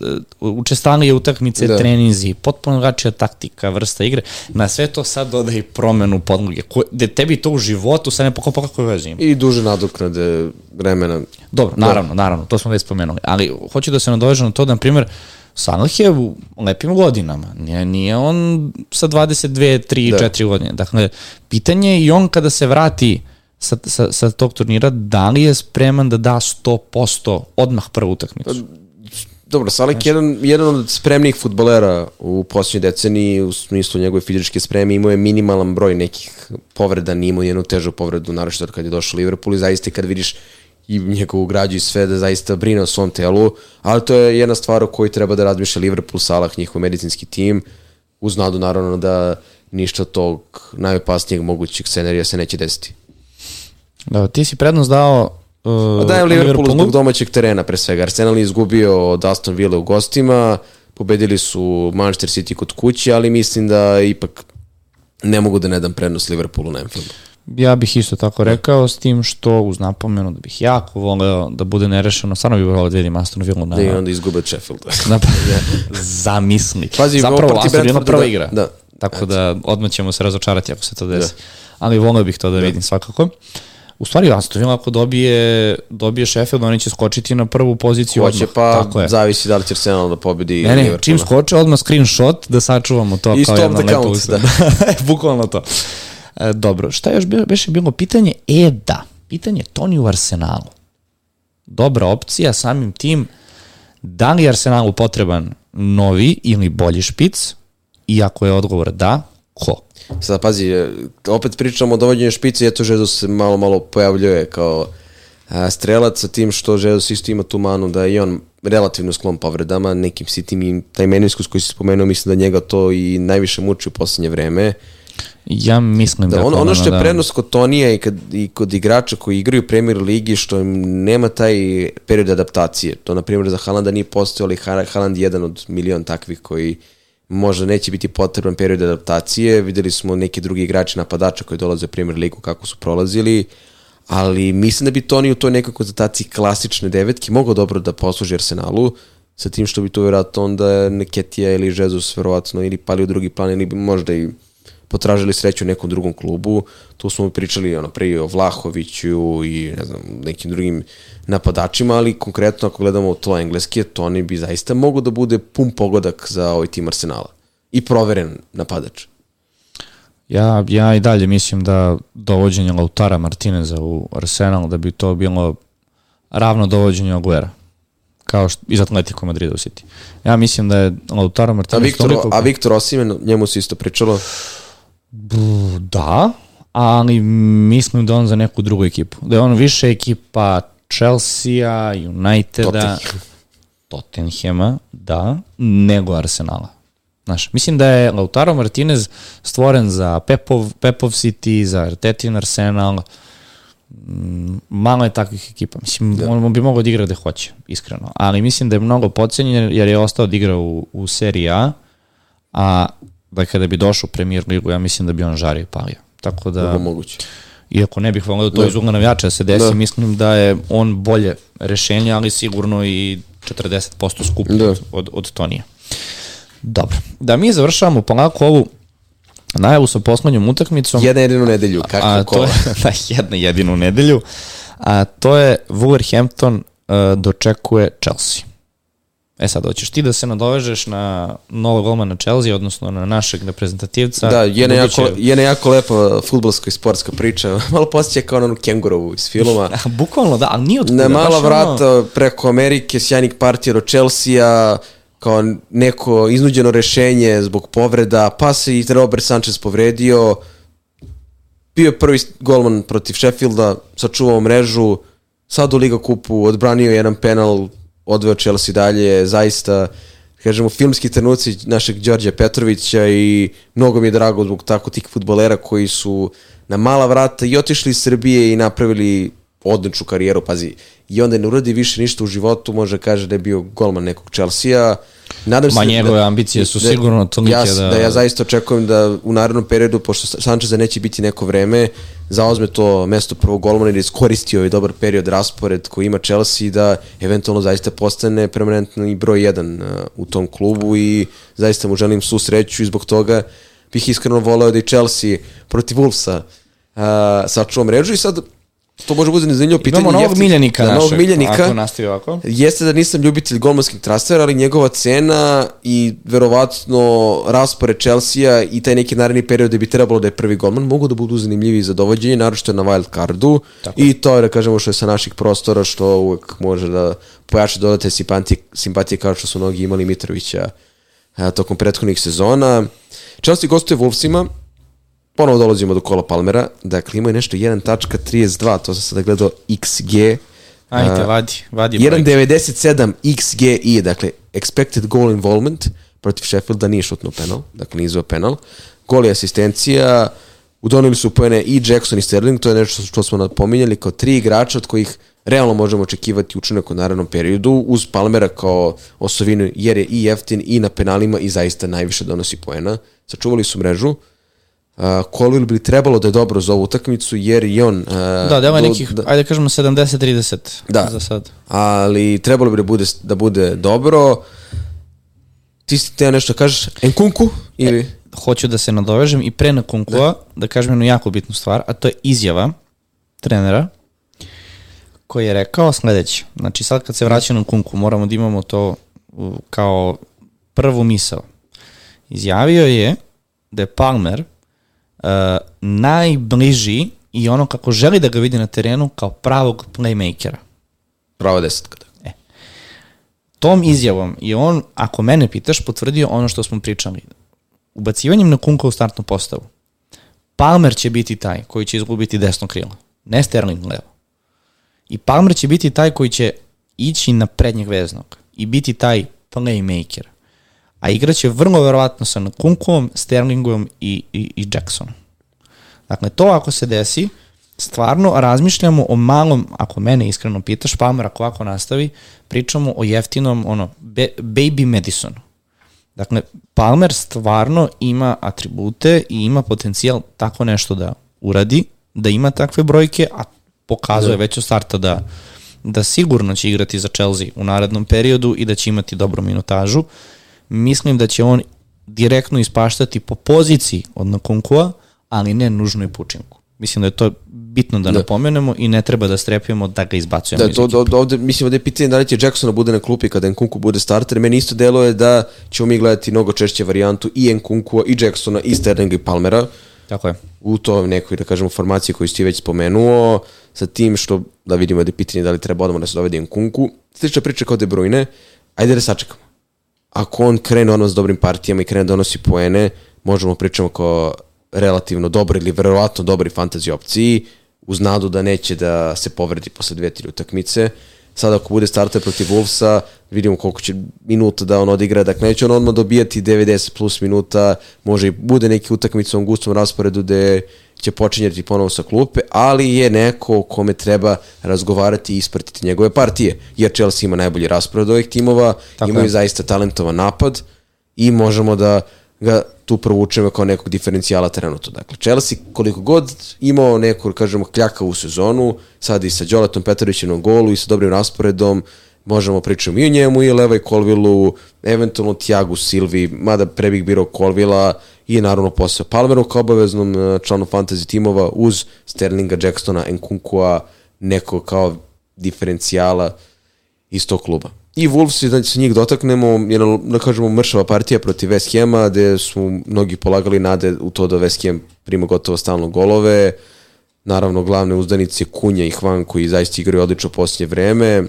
učestalije utakmice, da. Da. treninzi, potpuno drugačija taktika, vrsta igre, na sve to sad doda i promenu podloge, gde tebi to u životu sad ne pokopa kako veze ima. i duže nadoknade vremena. Dobro, naravno, naravno, to smo već spomenuli, ali hoću da se nadovežem na to da, na primjer, Salah je u lepim godinama, nije, nije on sa 22, 3, Da. 4 godine. Dakle, pitanje je i on kada se vrati sa, sa, sa tog turnira, da li je spreman da da 100% odmah prvu utakmicu? Dobro, Salek je jedan, jedan od spremnijih futbolera u posljednjoj deceniji, u smislu njegove fizičke spreme, imao je minimalan broj nekih povreda, nije imao jednu težu povredu, naročito kad je došao Liverpool i zaista kad vidiš i njegovu građu i sve da zaista brine o svom telu, ali to je jedna stvar o kojoj treba da razmišlja Liverpool, Salah, njihov medicinski tim, uz nadu naravno da ništa tog najopasnijeg mogućeg scenarija se neće desiti. Da, ti si prednost dao uh, Pa dajem Liverpoolu zbog domaćeg terena pre svega. Arsenal je izgubio od Aston Villa u gostima, pobedili su Manchester City kod kuće, ali mislim da ipak ne mogu da ne dam prednost Liverpoolu na Anfieldu. Ja bih isto tako rekao, s tim što uz napomenu da bih jako voleo da bude nerešeno, stvarno bih voleo da vidim Aston Villa na, Da i onda izgube Sheffield. na zamisli. Pazi, Zapravo Aston Villa prva da, igra. da. Tako da odmah ćemo se razočarati ako se to desi. Ali voleo bih to da vidim svakako. U stvari, Aston Villa ako dobije, dobije Sheffield, oni će skočiti na prvu poziciju Hoće odmah. pa Tako je. zavisi da li će Arsenal da pobedi Ne, ne, Liverpoola. čim skoče, odmah screenshot da sačuvamo to I kao jedna lepa usta. da. Bukvalno to. E, dobro, šta je još bilo, beše bilo pitanje? E, da, pitanje Toni u Arsenalu. Dobra opcija, samim tim, da li je Arsenalu potreban novi ili bolji špic? I ako je odgovor da, ko? Sada pazi, e, opet pričamo o dovođenju špice, eto Jesus se malo, malo pojavljuje kao a, strelac sa tim što Jesus isto ima tu manu da je i on relativno sklon povredama, nekim sitim i taj meniskus koji si spomenuo, mislim da njega to i najviše muči u poslednje vreme. Ja mislim da, Da, je ono, što je da, prednost kod Tonija i, kad, i kod igrača koji igraju Premier Ligi, što im nema taj period adaptacije. To, na primjer, za Haalanda nije postojao, ali Ha- Haaland je jedan od milion takvih koji možda neće biti potreban period adaptacije. Videli smo neki drugi igrači napadača koji dolaze u Premier Ligu kako su prolazili, ali mislim da bi Toni u toj nekoj konstataciji klasične devetke mogao dobro da posluži Arsenalu, sa tim što bi to vjerojatno onda Neketija ili Jesus verovatno ili pali u drugi plan ili možda i potražili sreću u nekom drugom klubu. Tu smo pričali ono, pre o Vlahoviću i ne znam, nekim drugim napadačima, ali konkretno ako gledamo to engleske, Toni bi zaista mogo da bude pun pogodak za ovaj tim Arsenala. I proveren napadač. Ja, ja i dalje mislim da dovođenje Lautara Martineza u Arsenal da bi to bilo ravno dovođenje Aguera kao što, iz Atletico Madrida u City. Ja mislim da je Lautaro Martinez... A Viktor, toliko... a Viktor Osimen, njemu se isto pričalo? Da, ali mislim da on za neku drugu ekipu. Da je on više ekipa Chelsea, Uniteda, Tottenham. Tottenhema, da, nego Arsenala. Znaš, mislim da je Lautaro Martinez stvoren za Pepov, Pepov City, za Artetin Arsenal, mm, malo je takvih ekipa. Mislim, da. on bi mogao da igra da hoće, iskreno. Ali mislim da je mnogo pocenjen jer je ostao da igra u, u seriji A, a da kada bi došao u premier ligu, ja mislim da bi on žario i palio. Tako da... Moguće. Iako ne bih volio da to da. iz ugla navijača da se desi, da. mislim da je on bolje rešenje, ali sigurno i 40% skup da. od, od Tonija. Dobro, da mi završavamo polako ovu najavu sa poslednjom utakmicom. Jedna jedinu nedelju, kako a, to je, da, jedna jedinu nedelju, a to je Wolverhampton uh, dočekuje Chelsea. E sad, hoćeš ti da se nadovežeš na novog golmana Chelsea, odnosno na našeg reprezentativca? Da, je jako, je jako lepa futbolska i sportska priča. Malo posjeća kao onu kengurovu iz filma. Bukvalno, da, ali nije od Na mala vrata ono... preko Amerike, sjajnik partija do Chelsea-a, kao neko iznuđeno rešenje zbog povreda, pa se i Robert Sanchez povredio, bio je prvi golman protiv Sheffielda, sačuvao mrežu, sad u Liga kupu odbranio jedan penal, odveo Chelsea dalje, zaista kažemo, filmski trenuci našeg Đorđa Petrovića i mnogo mi je drago zbog tako tih futbolera koji su na mala vrata i otišli iz Srbije i napravili odličnu karijeru, pazi, i onda ne uradi više ništa u životu, može kaže da je bio golman nekog Chelsea-a. Nadam Ma njegove da, ambicije su da, sigurno tolike ja, da... Da ja zaista očekujem da u narednom periodu, pošto Sančeza neće biti neko vreme, zaozme to mesto prvog golmana i da iskoristi ovaj dobar period raspored koji ima Chelsea i da eventualno zaista postane permanentni broj jedan uh, u tom klubu i zaista mu želim svu sreću i zbog toga bih iskreno voleo da i Chelsea protiv Wolvesa uh, sačuva i sad to može bude zanimljivo pitanje. Imamo novog miljenika da, našeg, novog miljenika, ako nastavi ovako. Jeste da nisam ljubitelj golmanskih transfera, ali njegova cena i verovatno raspore Chelsea-a i taj neki naredni period da bi trebalo da je prvi golman mogu da budu zanimljivi za dovođenje, naročito na wild cardu Tako. i to je da kažemo što je sa naših prostora što uvek može da pojača dodate simpatije, simpatije kao što su mnogi imali Mitrovića a, tokom prethodnih sezona. Chelsea gostuje Wolvesima, ponovo dolazimo do kola Palmera, dakle imaju nešto 1.32, to sam sada gledao XG. Ajde, vadi, vadi. 1.97 XGI, dakle expected goal involvement, protiv Sheffielda nije šutno penal, dakle nije izvao penal. Gol je asistencija, udonili su pojene i Jackson i Sterling, to je nešto što smo napominjali kao tri igrača od kojih realno možemo očekivati učinak u narednom periodu uz Palmera kao osovinu jer je i jeftin i na penalima i zaista najviše donosi poena. Sačuvali su mrežu, Uh, Colville bi trebalo da je dobro za ovu utakmicu jer i on... Uh, da, delo je nekih, da, ajde kažemo 70-30 da, za sad. Ali trebalo bi da bude, da bude dobro. Ti si te nešto kažeš? Enkunku? Ili? E, hoću da se nadovežem i pre na Kunkua da. da kažem jednu jako bitnu stvar, a to je izjava trenera koji je rekao sledeće. Znači sad kad se vraća na Kunku moramo da imamo to kao prvu misao. Izjavio je da je Palmer uh, najbliži i ono kako želi da ga vidi na terenu kao pravog playmakera. Pravo desetka. Da. E. Tom izjavom i on, ako mene pitaš, potvrdio ono što smo pričali. Ubacivanjem na Kunka u startnu postavu. Palmer će biti taj koji će izgubiti desno krilo, ne Sterling levo. I Palmer će biti taj koji će ići na prednjeg veznog i biti taj playmaker a igraće vrlo verovatno sa Kunkom, Sterlingom i, i, i Jacksonom. Dakle, to ako se desi, stvarno razmišljamo o malom, ako mene iskreno pitaš, Palmer ako ovako nastavi, pričamo o jeftinom ono, be, baby Madisonu. Dakle, Palmer stvarno ima atribute i ima potencijal tako nešto da uradi, da ima takve brojke, a pokazuje da. već od starta da, da sigurno će igrati za Chelsea u narednom periodu i da će imati dobru minutažu mislim da će on direktno ispaštati po poziciji od Nakunkua, ali ne nužno i pučinku. Mislim da je to bitno da, da. napomenemo i ne treba da strepimo da ga izbacujemo da, iz to, ovde, ovde, mislim da je pitanje da li će Jacksona bude na klupi kada Nkunku bude starter. Meni isto deluje da ćemo mi gledati mnogo češće varijantu i Nkunkua i Jacksona i Sterlinga i Palmera. Tako je. U to nekoj, da kažemo, formaciji koju ste već spomenuo, sa tim što, da vidimo da je pitanje da li treba odmah da se dovede Nkunku. Slična priča kao De Bruyne, ajde da sačekamo. Ako on krene ono s dobrim partijama i krene da donosi poene, možemo pričamo kao relativno dobro ili verovatno dobri fantasy opciji, uz nadu da neće da se povredi posle dve, tri utakmice. Sada ako bude starter protiv Wolvesa, vidimo koliko će minuta da on odigra, dakle neće on odmah dobijati 90 plus minuta, može i bude neki utakmica u gustom rasporedu gde će počinjati ponovo sa klupe, ali je neko kome treba razgovarati i ispratiti njegove partije, jer Chelsea ima najbolji raspored ovih timova, Tako imaju je. zaista talentovan napad i možemo da ga tu provučemo kao nekog diferencijala trenutno. Dakle, Chelsea koliko god imao neku, kažemo, kljaka u sezonu, sad i sa Đoletom Petrovićem na golu i sa dobrim rasporedom, možemo pričati i o njemu i o Levaj Kolvilu, eventualno Tiagu Silvi, mada pre bih birao Kolvila i naravno posao Palmeru kao obaveznom e, članu fantasy timova uz Sterlinga, Jacksona, Nkunkua, neko kao diferencijala iz tog kluba. I Wolves, da se njih dotaknemo, jedna, da kažemo, mršava partija protiv West Hema, gde su mnogi polagali nade u to da West Ham prima gotovo stalno golove. Naravno, glavne uzdanice Kunja i Hvan koji zaista igraju odlično posljednje vreme.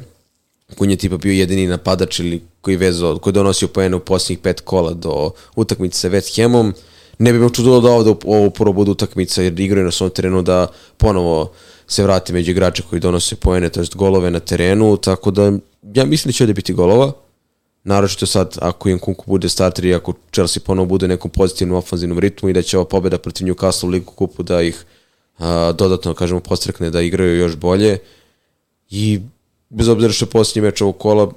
Kunja tipa bio jedini napadač ili koji vezao, koji donosio poene u posljednjih pet kola do utakmice sa West Hamom. Ne bi me čudilo da ovde ovo prvo bude utakmica jer igraju na svom terenu da ponovo se vrati među igrače koji donose poene, to jest golove na terenu, tako da ja mislim da će ovde biti golova, naročito sad ako im Kunku bude starter i ako Chelsea ponovo bude u nekom pozitivnom ofanzivnom ritmu i da će ova pobeda protiv Newcastle u Ligu kupu da ih a, dodatno, kažemo, postrekne da igraju još bolje i bez obzira što je posljednji meč ovog kola,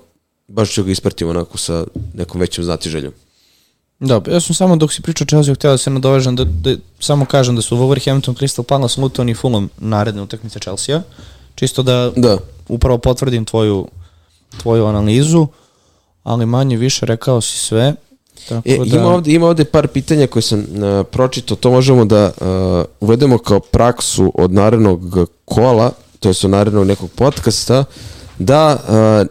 baš ću ga ispratiti onako sa nekom većom znatiželjom. Da, ja sam samo dok si pričao Chelsea htio da se nadovežem da, da, samo kažem da su Wolverhampton, Crystal Palace, Luton i Fulham naredne utakmice Chelsea-a. Čisto da, da upravo potvrdim tvoju tvoju analizu, ali manje više rekao si sve. Tako e, da... ima, ovde, ima ovde par pitanja koje sam uh, pročitao, to možemo da uh, uvedemo kao praksu od narednog kola, to je od narednog nekog podcasta, da uh,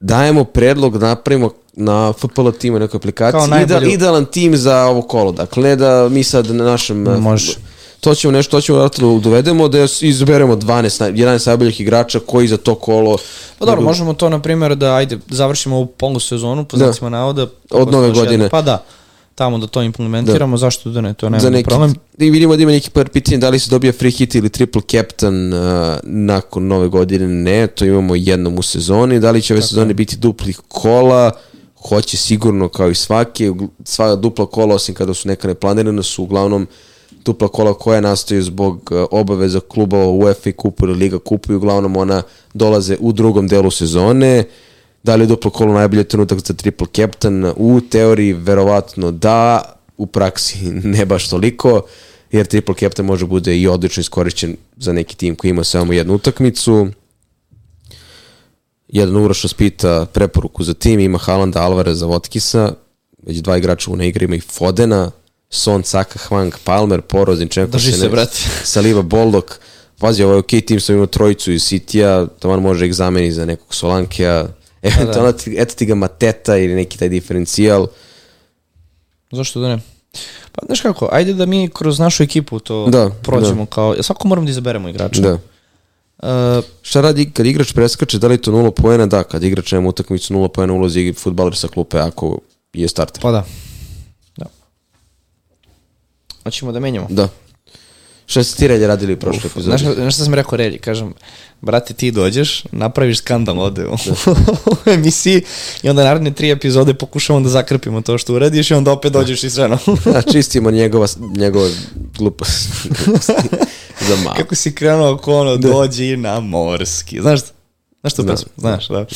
dajemo predlog da napravimo na FPL timu nekoj aplikaciji, najbolju... idealan tim za ovo kolo, dakle ne da mi sad na našem... Može to ćemo nešto, to ćemo da dovedemo da izberemo 12, 11 najboljih igrača koji za to kolo... Pa dobro, možemo to na primjer da, ajde, završimo ovu polu sezonu, po da. znacima navoda. Od nove godine. Pa da, tamo da to implementiramo, da. zašto da ne, to nema neki, problem. I vidimo da ima neki par pitanja da li se dobija free hit ili triple captain uh, nakon nove godine, ne, to imamo jednom u sezoni, da li će ove Tako sezone biti duplih kola, hoće sigurno kao i svake, sva dupla kola, osim kada su neka neplanirana, su uglavnom uh, dupla kola koja nastaju zbog e, obaveza klubova UEFA kupu ili Liga kupu i uglavnom ona dolaze u drugom delu sezone. Da li je duplo kolo najbolji trenutak za triple captain? U teoriji verovatno da, u praksi ne baš toliko, jer triple captain može bude i odlično iskorišćen za neki tim koji ima samo jednu utakmicu. Jedan Uroš vas pita preporuku za tim, ima Halanda, Alvareza, Votkisa, već dva igrača u igri, ima i Fodena, Son, Saka, Hwang, Palmer, Poro, Zinčenko, Drži se, brate. Saliba, Boldok. Pazi, ovo je ok tim, sam imao trojicu iz Sitija, man može ih zameni za nekog Solankija, eventualno, da. eto ti ga Mateta ili neki taj diferencijal. Zašto da ne? Pa znaš kako, ajde da mi kroz našu ekipu to da, prođemo da. kao, svako moramo da izaberemo igrača. Da. Uh, Šta radi kad igrač preskače, da li to nula poena? Da, kad igrač nema utakmicu nula poena ulazi futbaler sa klupe ako je starter. Pa da. Hoćemo da menjamo? Da. Šta ste ti relje radili u prošloj epizodi? Znaš, znaš šta sam rekao relji? Kažem, brate, ti dođeš, napraviš skandal ovde u, da. u emisiji i onda naredne tri epizode pokušamo da zakrpimo to što uradiš i onda opet dođeš i sve no. da, čistimo njegova, njegova glupost. Za malo. Kako si krenuo oko ono, da. dođi na morski. Znaš, znaš to da. pesmu? Znaš, da.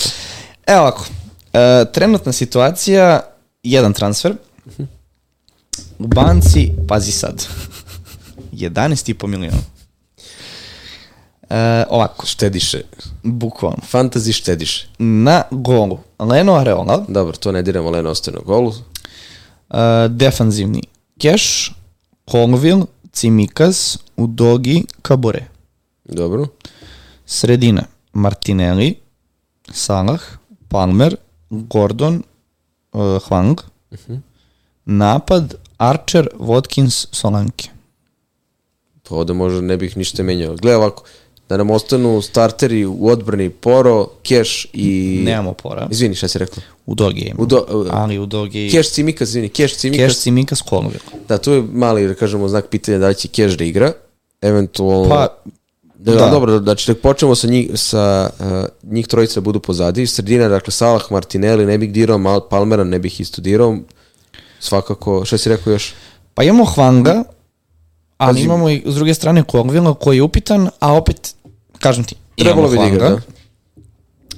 Evo ovako, uh, trenutna situacija, jedan transfer, -huh u banci, pazi sad, 11,5 miliona. E, ovako. Štediše. Bukvalno. Fantasy štediše. Na golu. Leno Areola. Dobro, to ne diramo, Leno ostaje na golu. Uh, defanzivni. Keš, Colville, Cimikas, Udogi, Kabore. Dobro. Sredina. Martinelli, Salah, Palmer, Gordon, uh, Hwang. Napad, Archer, Watkins, Solanke. Pa ovde možda ne bih ništa menjao. Gle ovako, da nam ostanu starteri u odbrani Poro, Keš i... Nemamo pora. Izvini, šta si rekao? Udogi je. Udo, uh, Ali Udogi... Keš Cimikas, izvini, Keš Cimikas. Keš, Cimikas, Colville. Da, tu je mali, da kažemo, znak pitanja da li će Keš da igra. Eventualno... Pa, Da, Da. dobro, znači da počnemo sa njih, sa, uh, njih trojica da budu pozadi. Sredina, dakle, Salah, Martinelli, ne bih dirao, Mal, Palmera ne bih isto dirao. Svakako, šta si rekao još? Pa imamo Hwanga, ali Pazi. imamo i s druge strane Colville koji je upitan, a opet, kažem ti, Trebalo bi da igra, Hwanga,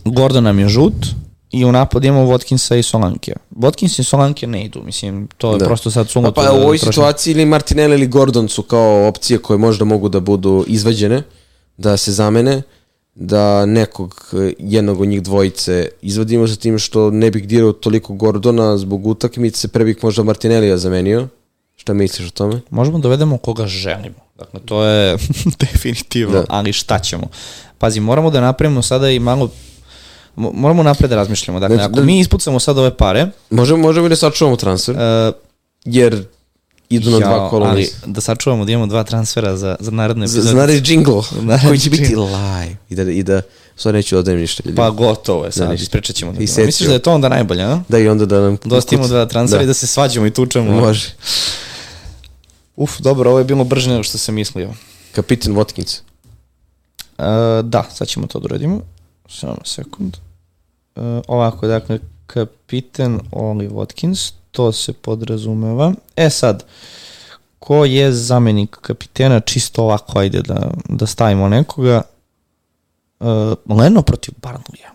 Gordon nam je žut i u napad imamo Watkinsa i Solankija. Watkins i Solankija ne idu, mislim, to je Da. prosto sad Pa, suluto. pa da u ovoj situaciji ili Martinelli ili Gordon su kao opcije koje možda mogu da budu izvađene, da se zamene, da nekog jednog od njih dvojice izvadimo sa tim što ne bih dirao toliko Gordona zbog utakmice, pre bih možda Martinellija zamenio. Šta misliš o tome? Možemo da dovedemo koga želimo. Dakle, to je definitivno, Da. ali šta ćemo? Pazi, moramo da napravimo sada i malo mo- moramo napred da razmišljamo. Dakle, Znači, ako da- mi ispucamo sad ove pare, Možemo, možemo i da sačuvamo transfer, uh, jer idu na dva kola. ali da sačuvamo da imamo dva transfera za, za naredne Z- epizode. Znari jingle, Naredni koji će biti jingle. live. I da, i da stvarno neću da odajem ništa. ljudi. Pa gotovo je sad, Da, da, ispričat ćemo. Da I. Misliš da je to onda najbolje, a? Da i onda da nam... Dosta imamo dva transfera i da se svađamo i tučemo. Može. Uf, dobro, ovo je bilo brže nego što sam mislio. Kapitan Watkins. Uh, da, sad ćemo to da uradimo. Samo sekund. Uh, ovako, dakle, kapiten Oli Watkins, to se podrazumeva. E sad, ko je zamenik kapitena, čisto ovako, ajde da, da stavimo nekoga. Uh, Leno protiv Barnlija.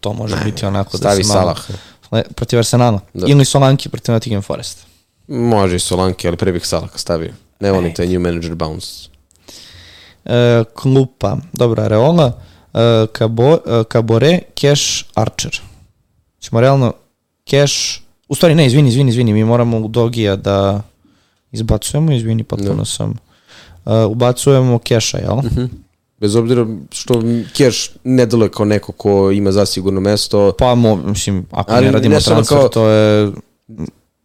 To može biti onako da Stavi se malo... Salah. Le, protiv Arsenala. Da. Ili Solanki protiv Nottingham Forest. Može i Solanke, ali pre bih Salaha stavio. Ne volim taj new manager bounce. E, klupa, dobra, Reola, e, Kabo, e, Kabore, Cash, Archer. Ćemo realno Cash, u stvari ne, izvini, izvini, izvini, mi moramo u Dogija da izbacujemo, izvini, potpuno Da. sam. Uh, ubacujemo Cash-a, jel? Bez obzira što Keš ne deluje kao neko ko ima zasigurno mesto, Pa, mo, mislim, ako Ali ne radimo ne transfer, kao- to je...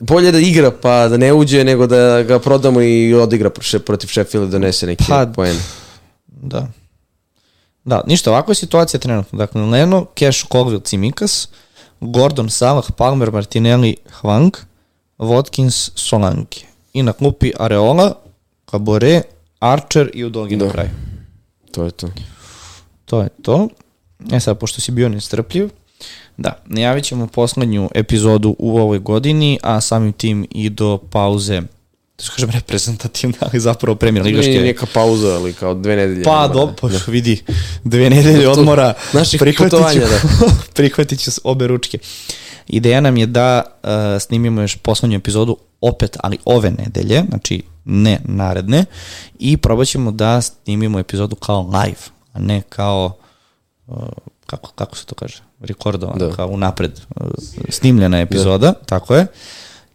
bolje da igra pa da ne uđe nego da ga prodamo i odigra protiv Sheffielda donese neki Pa, poen. Da. Da, ništa, ovakva je situacija trenutno. Dakle, Leno, Cash, Colville, Cimikas, Gordon, Salah, Palmer, Martinelli, Hwang, Watkins, Solanke. I na klupi Areola, Kabore, Archer i Udogi Da. na kraju. To je to. To je to. E sad, pošto si bio nestrpljiv, da, najavit ćemo poslednju epizodu u ovoj godini, a samim tim i do pauze, da kažem reprezentativna, ali zapravo premijer ligaške. Nije neka pauza, ali kao dve nedelje. Pa, dobro, pa vidi, dve nedelje odmora, naših putovanja, da. prihvatit ću obe ručke. Ideja nam je da uh, snimimo još poslednju epizodu opet, ali ove nedelje, znači ne naredne, i probat ćemo da snimimo epizodu kao live, a ne kao, uh, kako, kako se to kaže, rekordovano, Da. kao unapred uh, snimljena epizoda, tako je.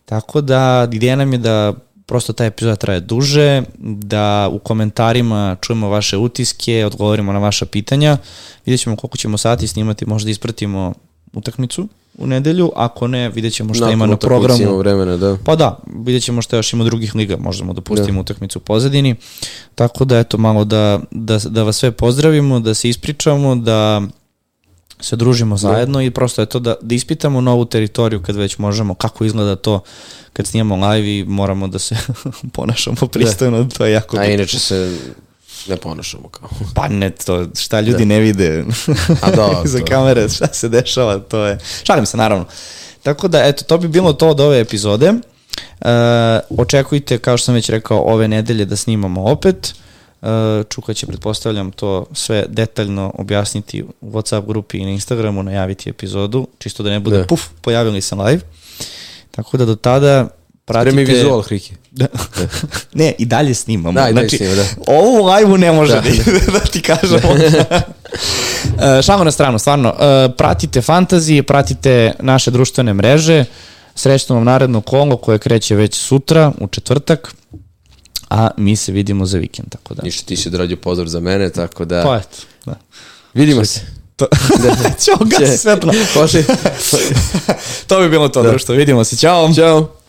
Tako da ideja nam je da prosto ta epizoda traje duže, da u komentarima čujemo vaše utiske, odgovorimo na vaša pitanja, vidjet ćemo koliko ćemo sati snimati, možda ispratimo utakmicu u nedelju, ako ne, vidjet ćemo šta Nakon ima na programu. Ima vremena, da. Pa da, vidjet ćemo šta još ima drugih liga, možemo da pustimo utakmicu u pozadini. Tako da eto malo da, da, da vas sve pozdravimo, da se ispričamo, da se družimo zajedno i prosto je to da, da ispitamo novu teritoriju kad već možemo, kako izgleda to kad snimamo live i moramo da se ponašamo pristojno, to je jako A bitno. inače se ne ponašamo kao. Pa ne, to šta ljudi ne vide A da, za to. kamere, šta se dešava, to je... Šalim se, naravno. Tako da, eto, to bi bilo to od ove epizode. E, očekujte, kao što sam već rekao, ove nedelje da snimamo opet. E, Čuka će, pretpostavljam, to sve detaljno objasniti u WhatsApp grupi i na Instagramu, najaviti epizodu, čisto da ne bude Da. puf, pojavili se live. Tako da do tada pratite... Spremi vizual, Hriki. Da. ne, i dalje snimamo. Da, i dalje znači, snima, da. Ovo u live-u ne može Da. da, da, da ti kažemo. E, Šalu na stranu, stvarno. e, Pratite fantazije, pratite naše društvene mreže. Srećno vam naredno kolo koje kreće već sutra, u četvrtak, a mi se vidimo za vikend, tako da. Ništa, ti si odradio pozdrav za mene, tako da... Pa eto, da. Vidimo se. To, Ćao, gasi svetlo. Pošli. to bi bilo to, društvo. Vidimo se. Ćao. Ćao.